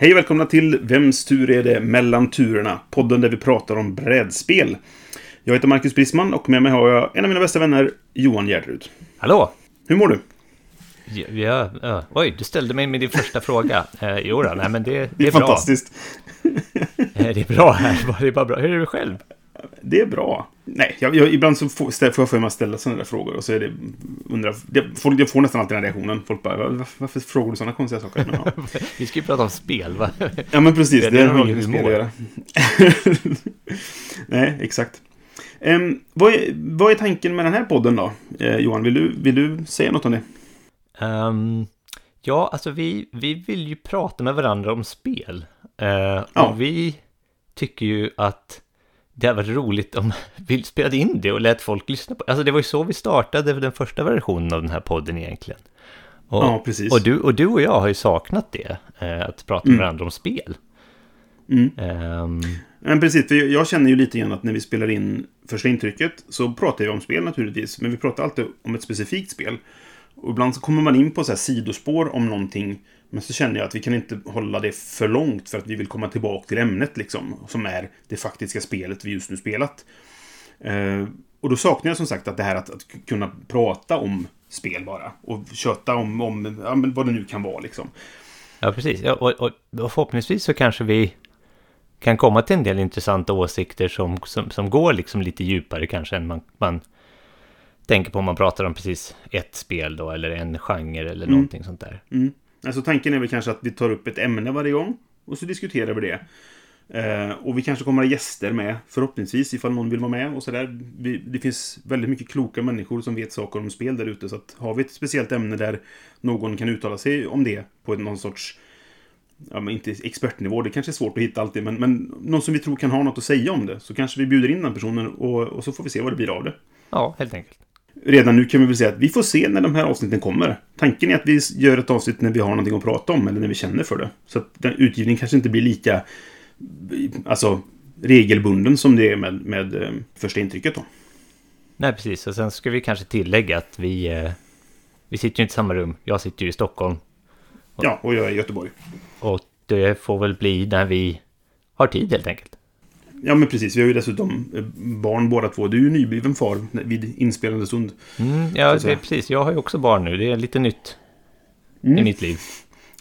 Hej och välkomna till Vems tur är det mellan turerna? Podden där vi pratar om brädspel. Jag heter Marcus Brisman och med mig har jag en av mina bästa vänner, Johan Gärderud. Hallå! Hur mår du? Ja, ja, ja. Oj, du ställde mig med din första fråga. Eh, jo då, nej men det, det, Det är är bra. fantastiskt. Eh, Det är bra här, det är bara bra. Hur är du själv? Det är bra. Nej, jag, jag, ibland så får, får jag för mig att ställa sådana där frågor och så är det... Undrar, det folk, jag får nästan alltid den reaktionen. Folk bara, "Va- varför, varför frågar du sådana konstiga saker? Men, ja. Vi ska ju prata om spel, va? ja, men precis. Det Det, är har inget med spel att göra. Nej, exakt. Em, vad, är, vad är tanken med den här podden då? Eh, Johan, vill du, vill du säga något om det? Ehm, ja, alltså vi, vi vill ju prata med varandra om spel. Eh, Ja. Och vi tycker ju att det hade varit roligt om vi spelade in det och lät folk lyssna på Alltså det var ju så vi startade den första versionen av den här podden egentligen. Och, Ja, precis. Och du, och du och jag har ju saknat det, eh, att prata med varandra om spel. Mm. Ehm, Men precis, för jag känner ju lite grann att när vi spelar in första intrycket så pratar vi om spel naturligtvis, men vi pratar alltid om ett specifikt spel. Och ibland så kommer man in på så här sidospår om någonting, men så känner jag att vi kan inte hålla det för långt för att vi vill komma tillbaka till ämnet liksom, som är det faktiska spelet vi just nu spelat. Eh, och då saknar jag som sagt att det här att, att kunna prata om spel bara, och köta om, om ja, vad det nu kan vara liksom. ja, precis. Ja, och, och, och förhoppningsvis så kanske vi kan komma till en del intressanta åsikter som, som, som går liksom lite djupare kanske än man, man tänker på om man pratar om precis ett spel då, eller en genre eller någonting sånt där. Mm. Alltså tanken är väl kanske att vi tar upp ett ämne varje gång och så diskuterar vi det. Eh, och vi kanske kommer ha gäster med, förhoppningsvis, ifall någon vill vara med och sådär. Det finns väldigt mycket kloka människor som vet saker om spel där ute, så att har vi ett speciellt ämne där någon kan uttala sig om det på någon sorts, ja men inte expertnivå, det kanske är svårt att hitta alltid, men, men någon som vi tror kan ha något att säga om det, så kanske vi bjuder in den personen och, och så får vi se vad det blir av det. Ja, helt enkelt. Redan nu kan vi väl säga att vi får se när de här avsnitten kommer. Tanken är att vi gör ett avsnitt när vi har någonting att prata om eller när vi känner för det. Så att den utgivningen kanske inte blir lika alltså, regelbunden som det är med, med eh, första intrycket då. Nej, precis. Och sen ska vi kanske tillägga att vi, eh, vi sitter ju inte i samma rum. Jag sitter ju i Stockholm. Ja, och jag är i Göteborg. Och det får väl bli när vi har tid helt enkelt. Ja, men precis. Vi har ju dessutom eh, barn båda två. Du är ju nybliven far vid inspelande stund. Mm, ja, precis. Jag har ju också barn nu. Det är lite nytt i Mm. mitt liv.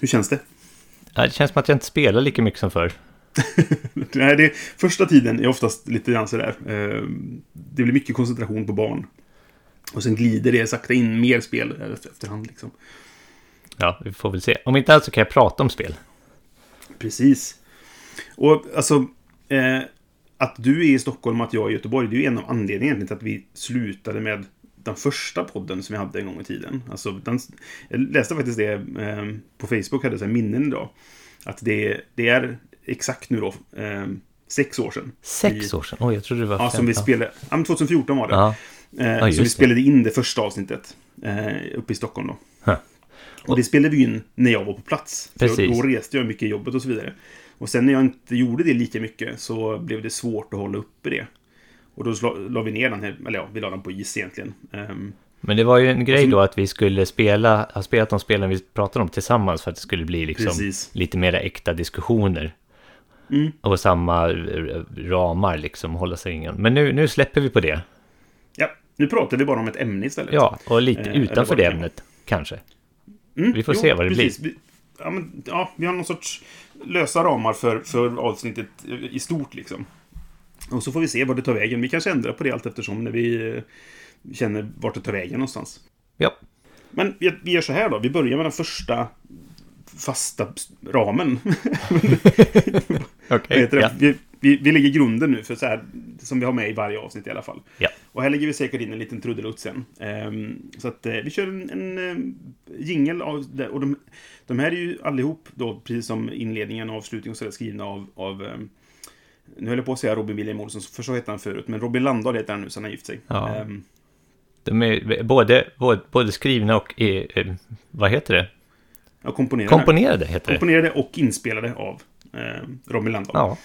Hur känns det? Ja, det känns som att jag inte spelar lika mycket som förr. Nej, det, första tiden är oftast lite grann sådär. Eh, det blir mycket koncentration på barn. Och sen glider det sakta in mer spel efter- efterhand liksom. Ja, vi får väl se. Om inte annat så kan jag prata om spel. Precis. Och alltså, eh, att du är i Stockholm och att jag är i Göteborg, det är ju en av anledningarna till att vi slutade med den första podden som vi hade en gång i tiden. Alltså, den, jag läste faktiskt det eh, på Facebook, hade så här minnen idag. Att det, det är exakt nu då, eh, sex år sedan. Sex år sedan? Oj, jag trodde det var Ja, som vi fem. spelade, ja, men 2014 var det. Ja. Eh, just så vi spelade in det första avsnittet eh, uppe i Stockholm då. Huh. Och det spelade vi in när jag var på plats. För Precis. Då reste jag mycket i jobbet och så vidare. Och sen när jag inte gjorde det lika mycket så blev det svårt att hålla uppe det. Och då la, la vi ner den här, eller ja, vi la den på is egentligen. Ehm, Men det var ju en grej så- då att vi skulle spela, ha spelat de spelen vi pratade om tillsammans för att det skulle bli liksom Precis. lite mera äkta diskussioner. Mm. Och samma ramar liksom, hålla sig ingen. Men nu, nu släpper vi på det. ja, nu pratar vi bara om ett ämne istället. Ja, och lite Eh, utanför det ämnet, kanske. Mm, vi får se vad det precis. Vi, ja, men, ja, vi har någon sorts lösa ramar för, för avsnittet i stort liksom. Och så får vi se vad det tar vägen. Vi kanske ändrar på det allt eftersom när vi eh, känner vart det tar vägen någonstans. Ja, Men vi, vi gör så här då. Vi börjar med den första fasta ramen. okej. Ja. Vi, vi, vi lägger grunden nu för så här, som vi har med i varje avsnitt i alla fall. Ja. Och här lägger vi säkert in en liten trudelutt sen. Ehm, så att eh, vi kör en, en eh, jingel av det. Och de, de här är ju allihop då, precis som inledningen och avslutningen och så skrivna av, av ehm, Nu höll jag på att säga Robin William Olsson, för så hette han förut. Men Robin Landahl heter han nu, sen han gift sig. Ja. Ehm, De är både, både, både skrivna och, eh, eh, vad heter det? ja, komponerade. Komponerade heter det. komponerade och inspelade av eh, Robin Landahl. Ja,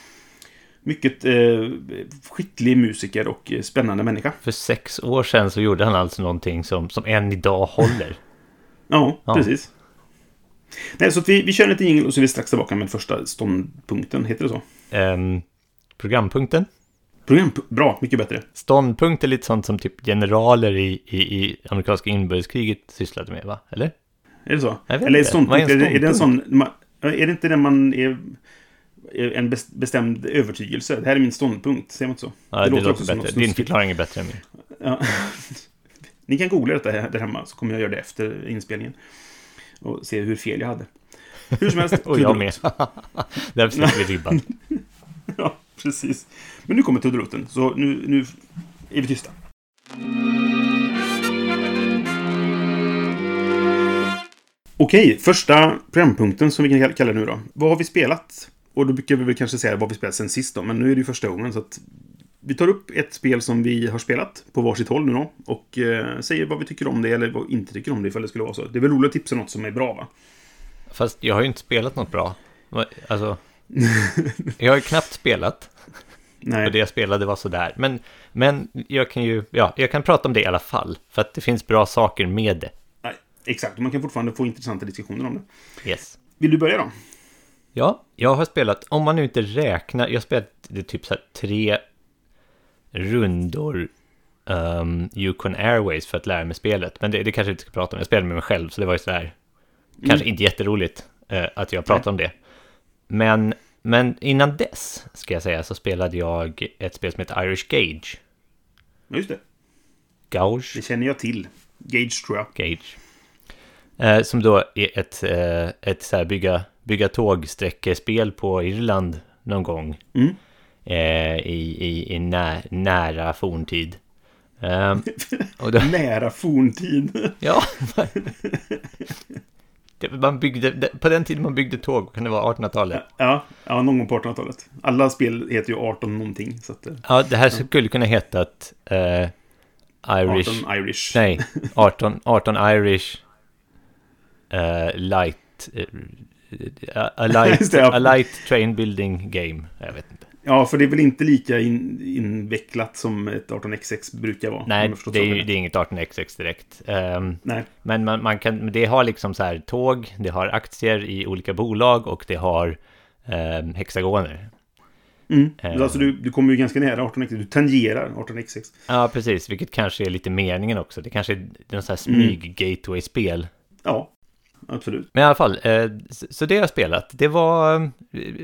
Mycket eh, skicklig musiker och eh, spännande människa. för sex år sedan så gjorde han alltså någonting som, som än idag håller. Ja, Ja. precis. Nej, så vi, vi kör lite jingel och så är vi strax tillbaka med första ståndpunkten. Heter det så? Ehm, programpunkten. Program, bra, mycket bättre. Ståndpunkt är lite sånt som typ generaler i, i, i amerikanska inbördeskriget sysslade med, va? Eller? Är det så? Eller är ståndpunkt, är det, en sån... man- Är det inte det man är... En bes- bestämd övertygelse. Det här är min ståndpunkt, säger man inte så? Ja, det, låter, också som något bättre. Din förklaring är bättre än min. Ja. Ni kan googla detta här- där hemma, så kommer jag göra det efter inspelningen. Och se hur fel jag hade. Hur som helst, Och jag med. Där sätter vi ribban. Ja, precis. Men nu kommer Tudderutten, så nu, nu är vi tysta. Okej, första programpunkten som vi kan kalla det nu då. Vad har vi spelat? Och då brukar vi väl kanske säga vad vi spelat sen sist då, men nu är det ju första gången så att vi tar upp ett spel som vi har spelat på varsitt håll nu då och eh, säger vad vi tycker om det eller vad vi inte tycker om det ifall det skulle vara så. Det är väl roligt att tipsa något som är bra va? Fast jag har ju inte spelat något bra. Alltså, jag har ju knappt spelat. Nej. Och det jag spelade var sådär. Men, men jag kan ju, ja, jag kan prata om det i alla fall. För att det finns bra saker med det. Nej, exakt. Man kan fortfarande få intressanta diskussioner om det. Yes. Vill du börja då? Ja, jag har spelat, om man nu inte räknar, jag har spelat typ så här tre rundor um, Yukon Airways för att lära mig spelet. Men det, det kanske vi inte ska prata om, jag spelade med mig själv, så det var ju sådär, kanske inte jätteroligt eh, att jag pratar om det. Men, men innan dess, ska jag säga, så spelade jag ett spel som heter Irish Gauge. Ja, just det. Gauge. Det känner jag till. Gage, tror jag. Gauge. Eh, som då är ett, eh, ett så här bygga, bygga tågsträckespel på Irland någon gång. Mm. Eh, I i, i nä, nära forntid. Eh, och då, Nära forntid. ja, man byggde, på den tiden man byggde tåg, kan det vara 1800-talet? ja, ja, någon gång på 1800-talet. Alla spel heter ju 18 någonting. Så att, eh, Ja, det här skulle kunna heta att eh, Irish... 18 Irish. Nej, 18, 18 Irish eh, light, eh, a, light, a light train building game. Jag vet inte. Ja, för det är väl inte lika in, invecklat som ett 18xx brukar vara. Nej, det är, ju- det är inget 18xx direkt. Ehm, Nej, men man, man kan, det har liksom så här tåg, det har aktier i olika bolag och det har ehm, hexagoner. mm. Eh. alltså du, du kommer ju ganska nära 18xx. Du tangerar 18xx. Ja, precis, vilket kanske är lite meningen också. Det kanske är någon så här Mm. smyg-gateway-spel. Ja, absolut. Men i alla fall, eh, så det jag har spelat, det var, eh,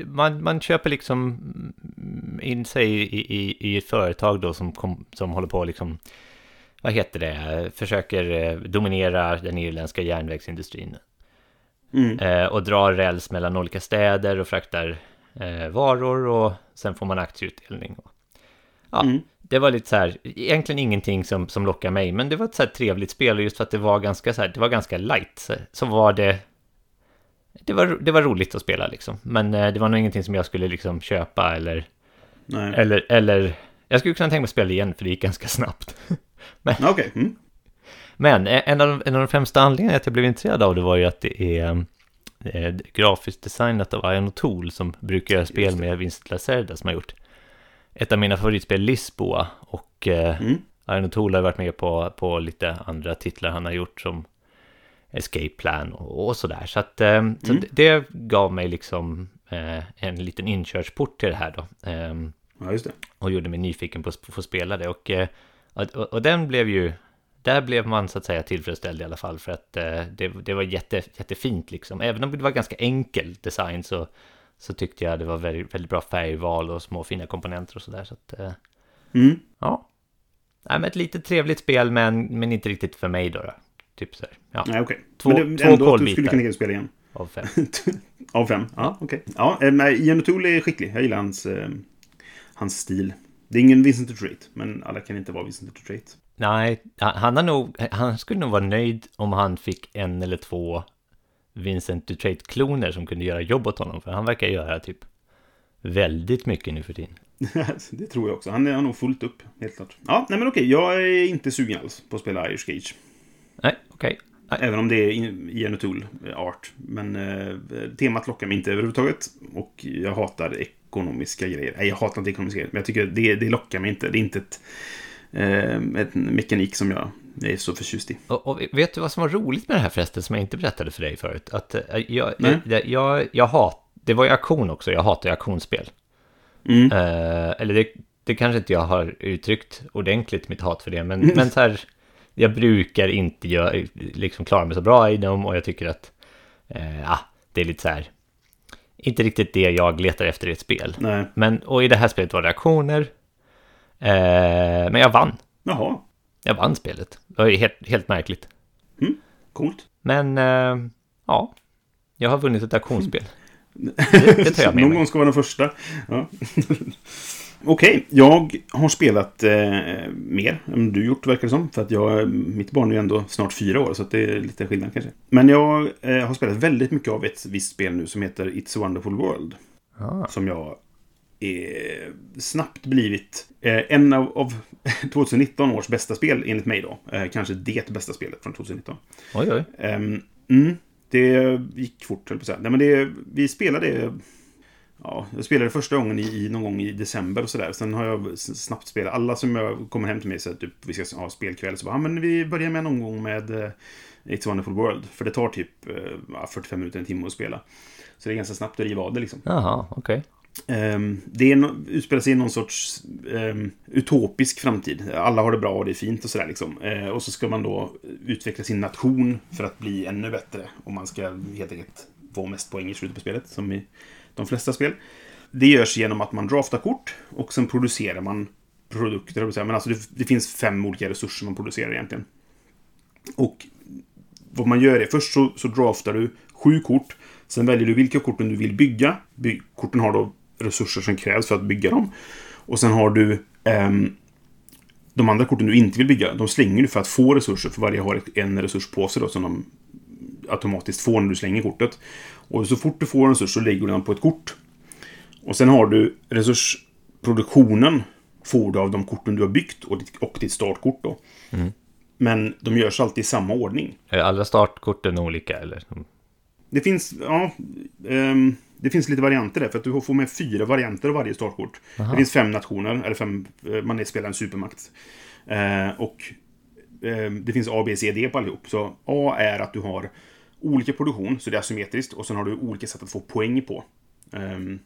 man, man köper liksom in sig i, i, i ett företag då som, kom, som håller på liksom, vad heter det, försöker eh, dominera den irländska järnvägsindustrin. Mm. Eh, och drar räls mellan olika städer och fraktar eh, varor och sen får man aktieutdelning. Ja, Mm. Det var lite så här, egentligen ingenting som, som lockar mig, men det var ett så här trevligt spel och just för att det var ganska så här, det var ganska light, så, så var det, det var, det var roligt att spela liksom. Men eh, det var nog ingenting som jag skulle liksom köpa eller, Nej. eller, eller, jag skulle kunna tänka mig att spela igen för det gick ganska snabbt. Ja, Okej. Mm. Men eh, en av, de, en av de främsta anledningarna att jag blev intresserad av det var ju att det är eh, grafiskt designat av Ion Tool som brukar göra spel med Vincent Lacerda som har gjort ett av mina favoritspel, Lisboa. Och eh, Mm. Tool har varit med på, på lite andra titlar han har gjort som Escape Plan och, och sådär. Så, att, eh, så Mm. det, det gav mig liksom eh, en liten inkörsport till det här då. Ehm, Ja, just det. och gjorde mig nyfiken på att få spela det. Och, eh, och, och den blev ju, där blev man så att säga tillfredsställd i alla fall för att eh, det, det var jätte, jättefint liksom. Även om det var ganska enkel design så, så tyckte jag det var väldigt, väldigt bra färgval och små fina komponenter och sådär. Så att, eh, Mm. ja. Nej, men ett lite trevligt spel men, men inte riktigt för mig då. då. Typ så här, ja, Nej, okej. Två- Men det, två ändå att du kolbitar. skulle kunna spela igen. av fem. Av fem? Ja, okej. Ja, eh, men Ian O'Toole är skicklig. Jag gillar hans, eh, hans stil. Det är ingen Vincent Trait, men alla kan inte vara Vincent Trait. Nej, han, han, har nog, han skulle nog vara nöjd om han fick en eller två Vincent Dutrait-kloner som kunde göra jobb åt honom. För han verkar göra typ väldigt mycket nu för tiden. det tror jag också. Han har nog fullt upp, helt klart. Ja, nej men okej. Jag är inte sugen alls på att spela Irish Gage. Nej, okej. Även om det är Ian O'Toole art. Men eh, temat lockar mig inte överhuvudtaget. Och jag hatar ekonomiska grejer. Nej, jag hatar inte ekonomiska grejer. Men jag tycker det, det lockar mig inte. Det är inte ett, eh, ett mekanik som jag är så förtjust i. Och, och vet du vad som var roligt med det här förresten, som jag inte berättade för dig förut? Att eh, jag, jag, jag, jag hat, det var ju auktion också, jag hatar ju auktionsspel. Mm. Eh, eller det, det kanske inte jag har uttryckt ordentligt mitt hat för det, men, men så här, jag brukar inte gör, liksom klara mig så bra i dem och jag tycker att eh, det är lite så här, inte riktigt det jag letar efter i ett spel. Nej. Men, och i det här spelet var det aktioner, eh, men jag vann. Jaha. Jag vann spelet. Det var helt, helt märkligt. Mm. Coolt. Men, eh, ja, jag har vunnit ett auktionsspel. Det, det tar jag med Någon mig. gång ska vara den första. Ja. Okej, jag har spelat eh, mer än du gjort verkar det som. För att jag, mitt barn är ju ändå snart fyra år så det är lite skillnad kanske. Men jag eh, har spelat väldigt mycket av ett visst spel nu som heter It's a Wonderful World. Ah. Som jag snabbt blivit eh, en av, av 2019 års bästa spel enligt mig då. Eh, kanske det bästa spelet från 2019. Oj, oj. Ehm, mm, det gick fort, höll på att säga. Nej, men det, vi spelade... Ja, jag spelade första gången i, någon gång i december och sådär. Sen har jag snabbt spelat. Alla som jag kommer hem till mig så att typ, vi ska ha spelkväll. Så bara, ja, men vi börjar med någon gång med eh, It's a Wonderful World. För det tar typ eh, ja, 45 minuter, en timme att spela. Så det är ganska snabbt att riva av det liksom. Jaha, okej. Ehm, Ehm, det är utspelar sig i någon sorts um, utopisk framtid. Alla har det bra och det är fint och sådär liksom. Eh, och så ska man då utveckla sin nation för att bli ännu bättre. Och man ska helt enkelt få mest poäng i slutet på spelet, som i de flesta spel. Det görs genom att man draftar kort och sen producerar man produkter, men alltså det, det finns fem olika resurser man producerar egentligen. Och vad man gör är, först så, så draftar du sju kort. Sen väljer du vilka korten du vill bygga. By, korten har då resurser som krävs för att bygga dem. Och sen har du ehm, de andra korten du inte vill bygga. De slänger du för att få resurser. För varje har en resurs på sig då som de automatiskt får när du slänger kortet. Och så fort du får en resurs så lägger du den på ett kort. Och sen har du resursproduktionen. Får du av de korten du har byggt och ditt, och ditt startkort då. Men de görs alltid i samma ordning. Är alla startkorten olika eller? Det finns, ja, ehm, det finns lite varianter där. För att du får med fyra varianter av varje startkort. Det finns fem nationer, eller fem, eh, man spelar en supermakt. Eh, och ehm, det finns A, B, C, D på allihop. Så A är att du har olika produktion, så det är asymmetriskt. Och sen har du olika sätt att få poäng på. Ehm,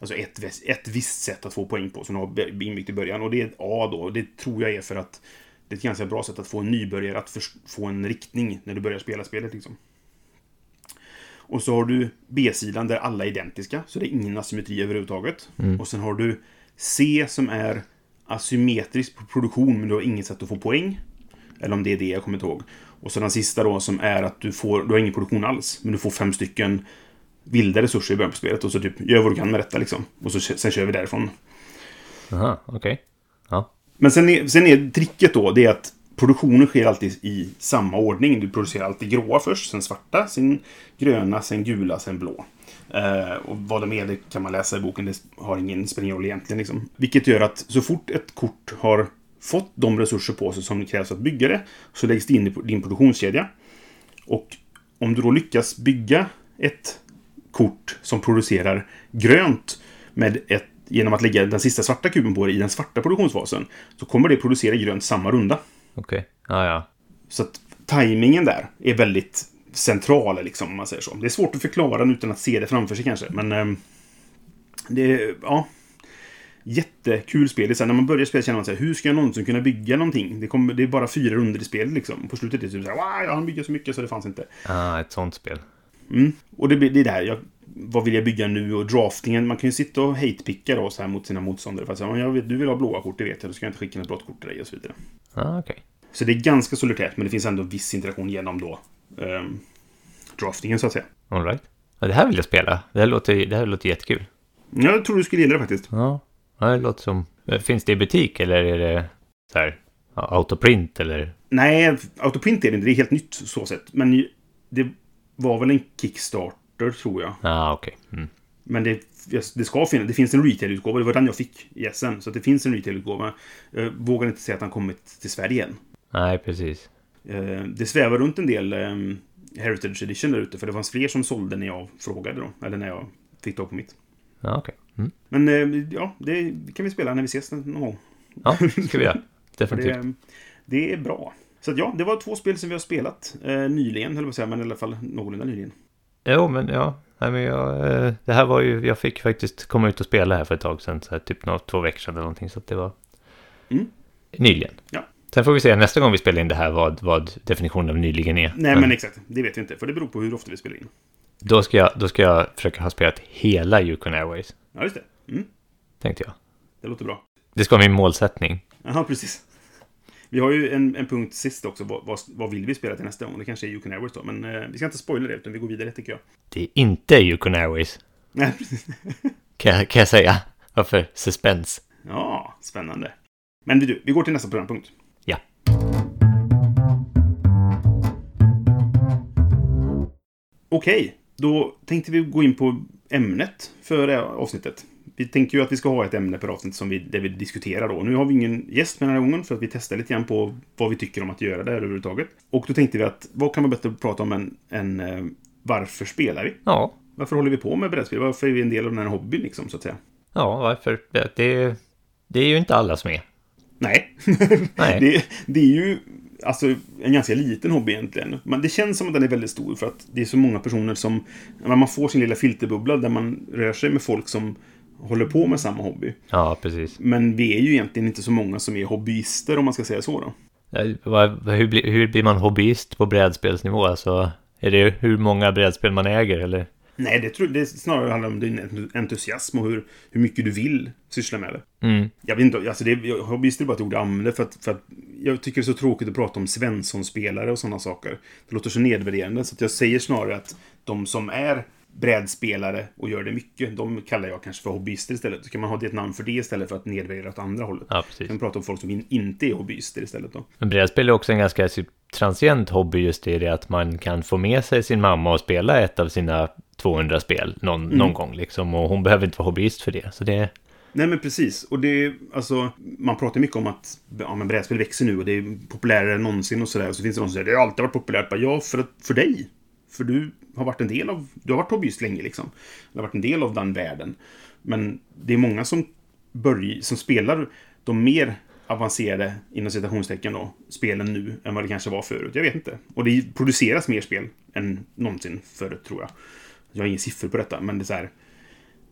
alltså ett, ett visst sätt att få poäng på, som du har inbyggt i början. Och det är A då. Det tror jag är för att det är ett ganska bra sätt att få en nybörjare att få en riktning när du börjar spela spelet. Liksom. Och så har du B-sidan där alla är identiska, så det är ingen asymmetri överhuvudtaget. Och sen har du C som är asymmetrisk på produktion, men du har inget sätt att få poäng. Eller om det är det, jag kommer inte ihåg. Och så den sista då som är att du får, du har ingen produktion alls, men du får fem stycken vilda resurser i början på spelet. Och så typ, gör vad du kan med detta liksom. Och så sen kör vi därifrån. Aha, okej. Ja. Men sen är, sen är tricket då, det är att produktionen sker alltid i samma ordning. Du producerar alltid gråa först, sen svarta, sen gröna, sen gula, sen blå. Eh, och vad de är, det kan man läsa i boken. Det har ingen spelar roll egentligen. Liksom. Vilket gör att så fort ett kort har fått de resurser på sig som krävs för att bygga det, så läggs det in i din produktionskedja. Och om du då lyckas bygga ett kort som producerar grönt med ett, genom att lägga den sista svarta kuben på det i den svarta produktionsfasen, så kommer det producera grönt samma runda. Okej. Ja, ja. Så att tajmingen där är väldigt central, liksom, om man säger så. Det är svårt att förklara utan att se det framför sig kanske, men... ehm, det är, ja... Jättekul spel. Det är så här, när man börjar spela känner man sig hur ska jag någonsin kunna bygga någonting? Det, kommer, det är bara fyra runder i spelet liksom. På slutet är det typ så här, wow, jag hann bygga så mycket så det fanns inte. Ah, ett sånt spel. Mm. Och det, det är där, jag, vad vill jag bygga nu? Och draftingen, man kan ju sitta och hatepicka då så här mot sina motståndare. För att säga, "Ja, jag vet, du vill ha blåa kort, det vet jag, då ska jag inte skicka något blått kort till dig och så vidare. Ah, okej. Så det är ganska solitärt, men det finns ändå viss interaktion genom då ehm, draftingen så att säga. All right. Ja, det här vill jag spela. Det här låter, det här låter jättekul. Jag tror du skulle gilla det faktiskt. Ja, ja det låter som... Finns det i butik eller är det så här autoprint eller? Nej, autoprint är det inte, det är helt nytt så sett. Men det var väl en Kickstarter tror jag. Ja, ah, okej. Mm. Men det det ska finnas, det finns en retail-utgåva. Det var den jag fick i SM. Så det finns en retail-utgåva. Jag vågar inte säga att han kommit till Sverige än. Nej, precis. Eh, det svävar runt en del eh, Heritage Edition där ute. För det fanns fler som sålde när jag frågade då. Eller när jag fick tag på mitt. Ja, okej. Mm. Men eh, ja, det kan vi spela när vi ses någon gång. Ja, det ska vi göra. Definitivt. det, det är bra. Så att ja, det var två spel som vi har spelat eh, nyligen, höll jag på att säga, men i alla fall någorlunda nyligen. Jo, men ja. Nej, men jag, eh, det här var ju, jag fick faktiskt komma ut och spela här för ett tag sedan, så här, typ några, två veckor sedan eller någonting, så att det var Mm. nyligen. Ja. Sen får vi se nästa gång vi spelar in det här vad, vad definitionen av nyligen är. Nej, men exakt. Det vet vi inte, för det beror på hur ofta vi spelar in. Då ska, jag, då ska jag försöka ha spelat hela Yukon Airways, Ja, just det. Mm, tänkte jag. det låter bra. Det ska vara min målsättning. Jaha, precis. Vi har ju en, en punkt sist också. Vad, vad, vill vi spela till nästa gång? Det kanske är You Can Airways då, men eh, vi ska inte spoila det, utan vi går vidare, tycker jag. Det är inte Yukon Airways, Nej, precis. kan, kan jag säga. Varför? Suspense. Ja, spännande. Men du, vi går till nästa programpunkt. Ja. Okej, då tänkte vi gå in på ämnet för det här avsnittet. Vi tänker ju att vi ska ha ett ämne per avsnitt som vi, där vi diskuterar då. Nu har vi ingen gäst med den här gången för att vi testar lite grann på vad vi tycker om att göra det här överhuvudtaget. Och då tänkte vi att vad kan man bättre prata om än, än eh, varför spelar vi? Ja, Varför håller vi på med brädspel? Varför är vi en del av den här hobbyn liksom, så att säga? ja varför? Det, det, är ju inte alla som är. Nej. Nej. det, det är ju alltså, en ganska liten hobby egentligen. Men det känns som att den är väldigt stor för att det är så många personer som... Man får sin lilla filterbubbla där man rör sig med folk som håller på med samma hobby. Ja, precis. Men vi är ju egentligen inte så många som är hobbyister om man ska säga så då. Hur blir, hur blir man hobbyist på brädspelsnivå? Alltså, är det hur många brädspel man äger eller? Nej, det, tror, det snarare handlar om din entusiasm och hur, hur mycket du vill syssla med det. Mm. Jag vet inte, alltså det, hobbyist är bara ett ord jag använder för att, för att jag tycker det är så tråkigt att prata om Svensson-spelare och sådana saker. Det låter så nedvärderande, så jag säger snarare att de som är brädspelare och gör det mycket, de kallar jag kanske för hobbyister istället. Så kan man ha det ett namn för det istället för att nedvärdera åt andra hållet. Ja, Man precis. kan prata om folk som in, inte är hobbyister istället då. Men brädspel är också en ganska typ, transient hobby just i det att man kan få med sig sin mamma och spela ett av sina 200 spel någon, någon gång liksom. Och hon behöver inte vara hobbyist för det. Så det, Nej men precis. Och det alltså, man pratar mycket om att ja, men brädspel växer nu och det är populärare än någonsin och sådär. Och så finns det någon som säger det har alltid varit populärt. Bara, ja, för, att, för dig. För du har varit en del av, du har varit hobbyist länge liksom. Du har varit en del av den världen. Men det är många som börjar, som spelar de mer avancerade, inom citationstecken då, spelen nu än vad det kanske var förut. Jag vet inte. Och det produceras mer spel än någonsin förut, tror jag. Jag har inga siffror på detta, men det är så här.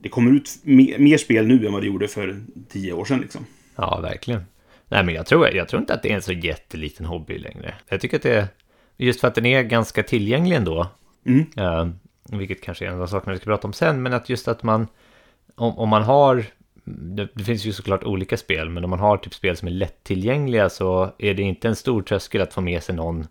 Det kommer ut mer, mer spel nu än vad det gjorde för tio år sedan liksom. ja, verkligen. Nej, men jag tror, jag tror inte att det är en så jätteliten hobby längre. Jag tycker att det är, just för att den är ganska tillgänglig ändå. Mm. Eh, vilket kanske är en av sakerna vi ska prata om sen, men att just att man, om, om man har, det, det finns ju såklart olika spel, men om man har typ spel som är lättillgängliga så är det inte en stor tröskel att få med sig någon,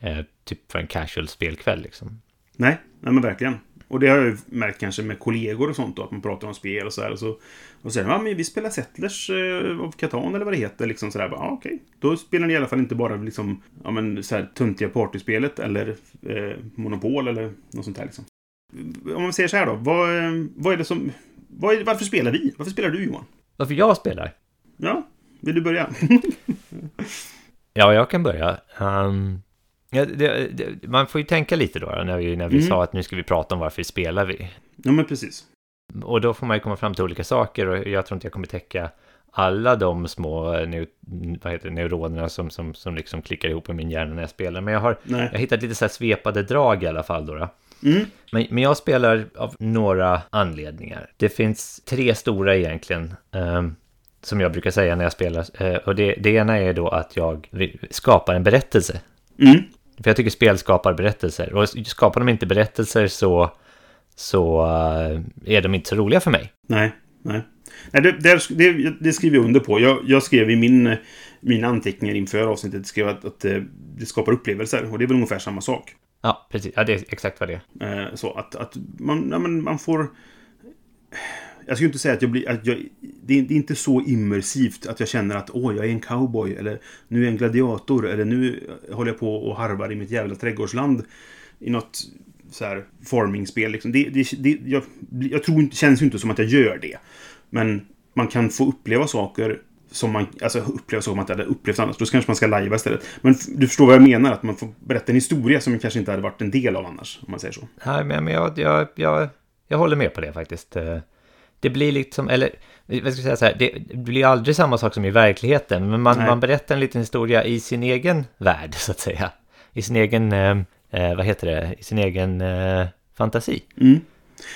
eh, typ för en casual spelkväll liksom. Nej, nej men verkligen. Och det har jag ju märkt kanske med kollegor och sånt då, att man pratar om spel och så här. Och så och säger ja men vi spelar Settlers eh, av Catan eller vad det heter. Liksom sådär, ja, okej. Då spelar ni i alla fall inte bara liksom, ja men så här tuntiga partyspelet eller eh, Monopol eller något sånt här liksom. Om man säger så här då, vad, eh, vad är det som, vad är, varför spelar vi? Varför spelar du Johan? Varför jag spelar? Ja, vill du börja? Ja, jag kan börja. Ehm, ja, det, det, man får ju tänka lite då, när vi, när vi Mm. sa att nu ska vi prata om varför spelar vi. ja men precis. Och då får man ju komma fram till olika saker och jag tror inte jag kommer täcka alla de små neu, vad heter det, neuronerna som, som, som liksom klickar ihop i min hjärna när jag spelar. Men jag har, jag har hittat lite så här svepade drag i alla fall då. då. Mm. Men, men jag spelar av några anledningar. Det finns tre stora egentligen. ehm, som jag brukar säga när jag spelar. Eh, och det, det ena är då att jag skapar en berättelse. Mm. För jag tycker spel skapar berättelser. Och skapar de inte berättelser så, så eh, är de inte så roliga för mig. Nej, nej. nej det, det, det, det skriver jag under på. Jag, jag skrev i min, mina anteckningar inför avsnittet skrev att, att eh, det skapar upplevelser. Och det är väl ungefär samma sak. Ja, precis. Ja, det är exakt vad det är. Eh, så att, att man, ja, men man får... Jag skulle inte säga att jag blir... Att jag, det, är, det är inte så immersivt att jag känner att åh, jag är en cowboy. Eller nu är jag en gladiator. Eller nu håller jag på och harvar i mitt jävla trädgårdsland. I något så här formingspel. Liksom. Det, det, det, jag, jag tror inte, känns ju inte som att jag gör det. Men man kan få uppleva saker som man alltså, uppleva saker man inte hade upplevt annars. Då kanske man ska lajva istället. Men du förstår vad jag menar, att man får berätta en historia som man kanske inte hade varit en del av annars, om man säger så. Nej, men jag, jag, jag, jag håller med på det faktiskt. Eh, det blir liksom, eller vad ska jag säga så här, det blir aldrig samma sak som i verkligheten, men man, man berättar en liten historia i sin egen värld, så att säga. I sin egen, eh, eh, vad heter det, i sin egen eh, fantasi. Mm.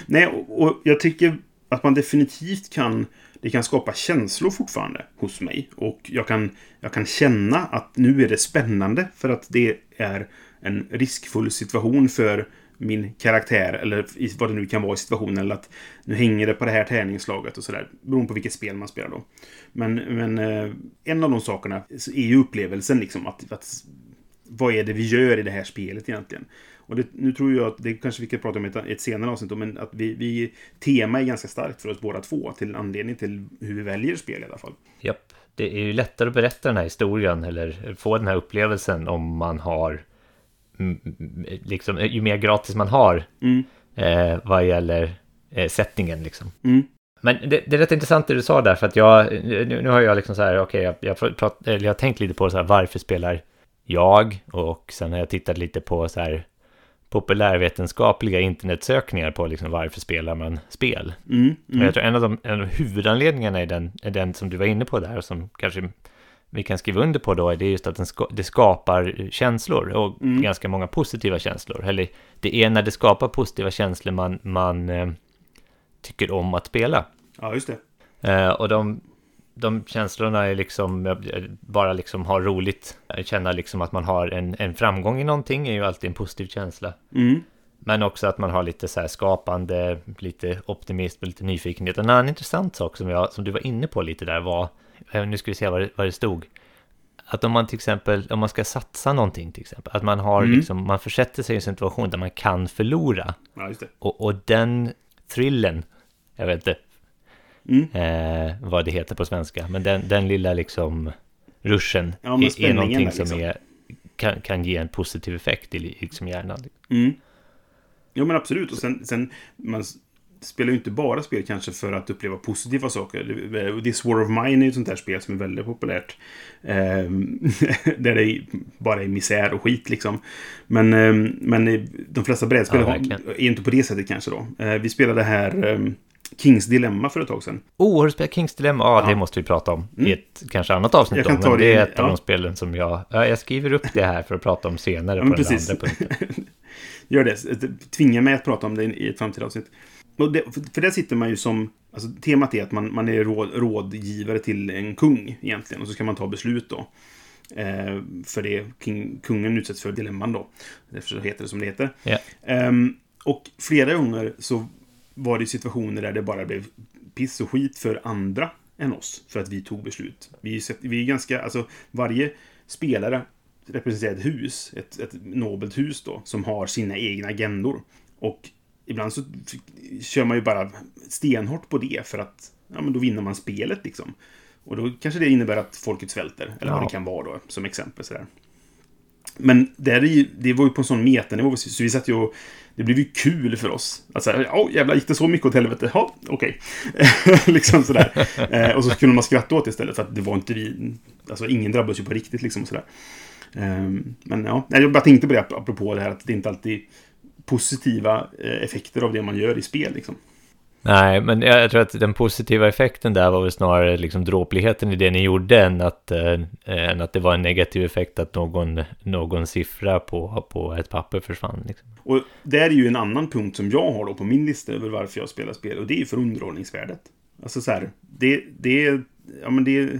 Nej, och, och jag tycker att man definitivt kan det kan skapa känslor fortfarande hos mig. Och jag kan, jag kan känna att nu är det spännande för att det är en riskfull situation för min karaktär eller vad det nu kan vara i situationen. Eller att nu hänger det på det här tärningsslaget och sådär. Beroende på vilket spel man spelar då. Men, men eh, en av de sakerna är ju upplevelsen liksom. Att, att, vad är det vi gör i det här spelet egentligen? Och det, nu tror jag att det kanske vi kan prata om i ett, ett senare avsnitt, men att vi, vi, tema är ganska starkt för oss båda två, till en anledning till hur vi väljer spel i alla fall. Japp, det är ju lättare att berätta den här historien eller få den här upplevelsen om man har, liksom, ju mer gratis man har mm. eh, vad gäller eh, settingen liksom. Mm. Men det, det, är rätt intressant det du sa där, för att jag, nu, nu har jag liksom så här, okej, okay, jag, jag, prat, jag har tänkt lite på så här, varför spelar jag? Och sen har jag tittat lite på så här, populärvetenskapliga internetsökningar på liksom varför spelar man spel. Mm, mm. Jag tror en av, de, en av huvudanledningarna är den, är den som du var inne på där och som kanske vi kan skriva under på då, är det just att den ska, det skapar känslor och mm. ganska många positiva känslor. Eller det är när det skapar positiva känslor man, man eh, tycker om att spela. Ja, just det. Eh, och de de känslorna är liksom bara liksom ha roligt. Känna liksom att man har en, en framgång i någonting är ju alltid en positiv känsla. Mm. Men också att man har lite så här skapande, lite optimism och lite nyfikenhet. En annan intressant sak som, jag, som du var inne på lite där var, eh, nu ska vi se vad det, vad det stod. Att om man till exempel, om man ska satsa någonting till exempel, att man har mm. liksom, man försätter sig i en situation där man kan förlora. Ja, och, och den thrillen, jag vet inte, Mm. Eh, vad det heter på svenska. Men den, den lilla liksom ruschen ja, är, är någonting liksom. som är, kan, kan ge en positiv effekt i liksom hjärnan. Mm. Ja men absolut. Och sen, sen man spelar ju inte bara spel kanske för att uppleva positiva saker. This War of Mine är ett sånt där spel som är väldigt populärt. Eh, där det bara är misär och skit liksom. Men, eh, men de flesta brädspel ja, är inte på det sättet kanske då. Eh, vi spelade här ehm, Kings Dilemma för ett tag sedan. Oh, har du spelat Kings Dilemma? Ja, det måste vi prata om mm. i ett kanske annat avsnitt. Jag då, men det är ett ja. av de spelen som jag... Ja, jag skriver upp det här för att prata om senare ja, på precis. den andra punkten. Gör det. Tvinga mig att prata om det i ett framtida avsnitt. Det, för där sitter man ju som... Alltså, temat är att man, man är råd, rådgivare till en kung egentligen. Och så ska man ta beslut då. Eh, för det king, kungen utsätts för dilemman då. Därför heter det som det heter. Yeah. Eh, och flera gånger så var det situationer där det bara blev piss och skit för andra än oss. För att vi tog beslut. Vi, vi är ganska, alltså varje spelare representerar ett hus, ett, ett nobelt hus då, som har sina egna agendor. Och ibland så kör man ju bara stenhårt på det för att ja, men då vinner man spelet liksom. Och då kanske det innebär att folket svälter, eller ja. vad det kan vara då, som exempel sådär. Men det, är, det var ju på en sån metanivå, så vi satt ju och det blev ju kul för oss. Att säga, ja jävlar, gick det så mycket åt helvete? Ja, okej. Okay. liksom sådär. Eh, och så kunde man skratta åt det istället, för att det var inte vi... Alltså ingen drabbades ju på riktigt liksom sådär. Eh, men ja, jag bara tänkte på det apropå det här att det inte alltid positiva eh, effekter av det man gör i spel liksom. Nej, men jag tror att den positiva effekten där var väl snarare liksom dråpligheten i det ni gjorde än att, äh, än att det var en negativ effekt att någon, någon siffra på, på ett papper försvann. Liksom. Och det är ju en annan punkt som jag har då på min lista över varför jag spelar spel och det är ju för underhållningsvärdet. Alltså så här, det, det, är, ja, men det,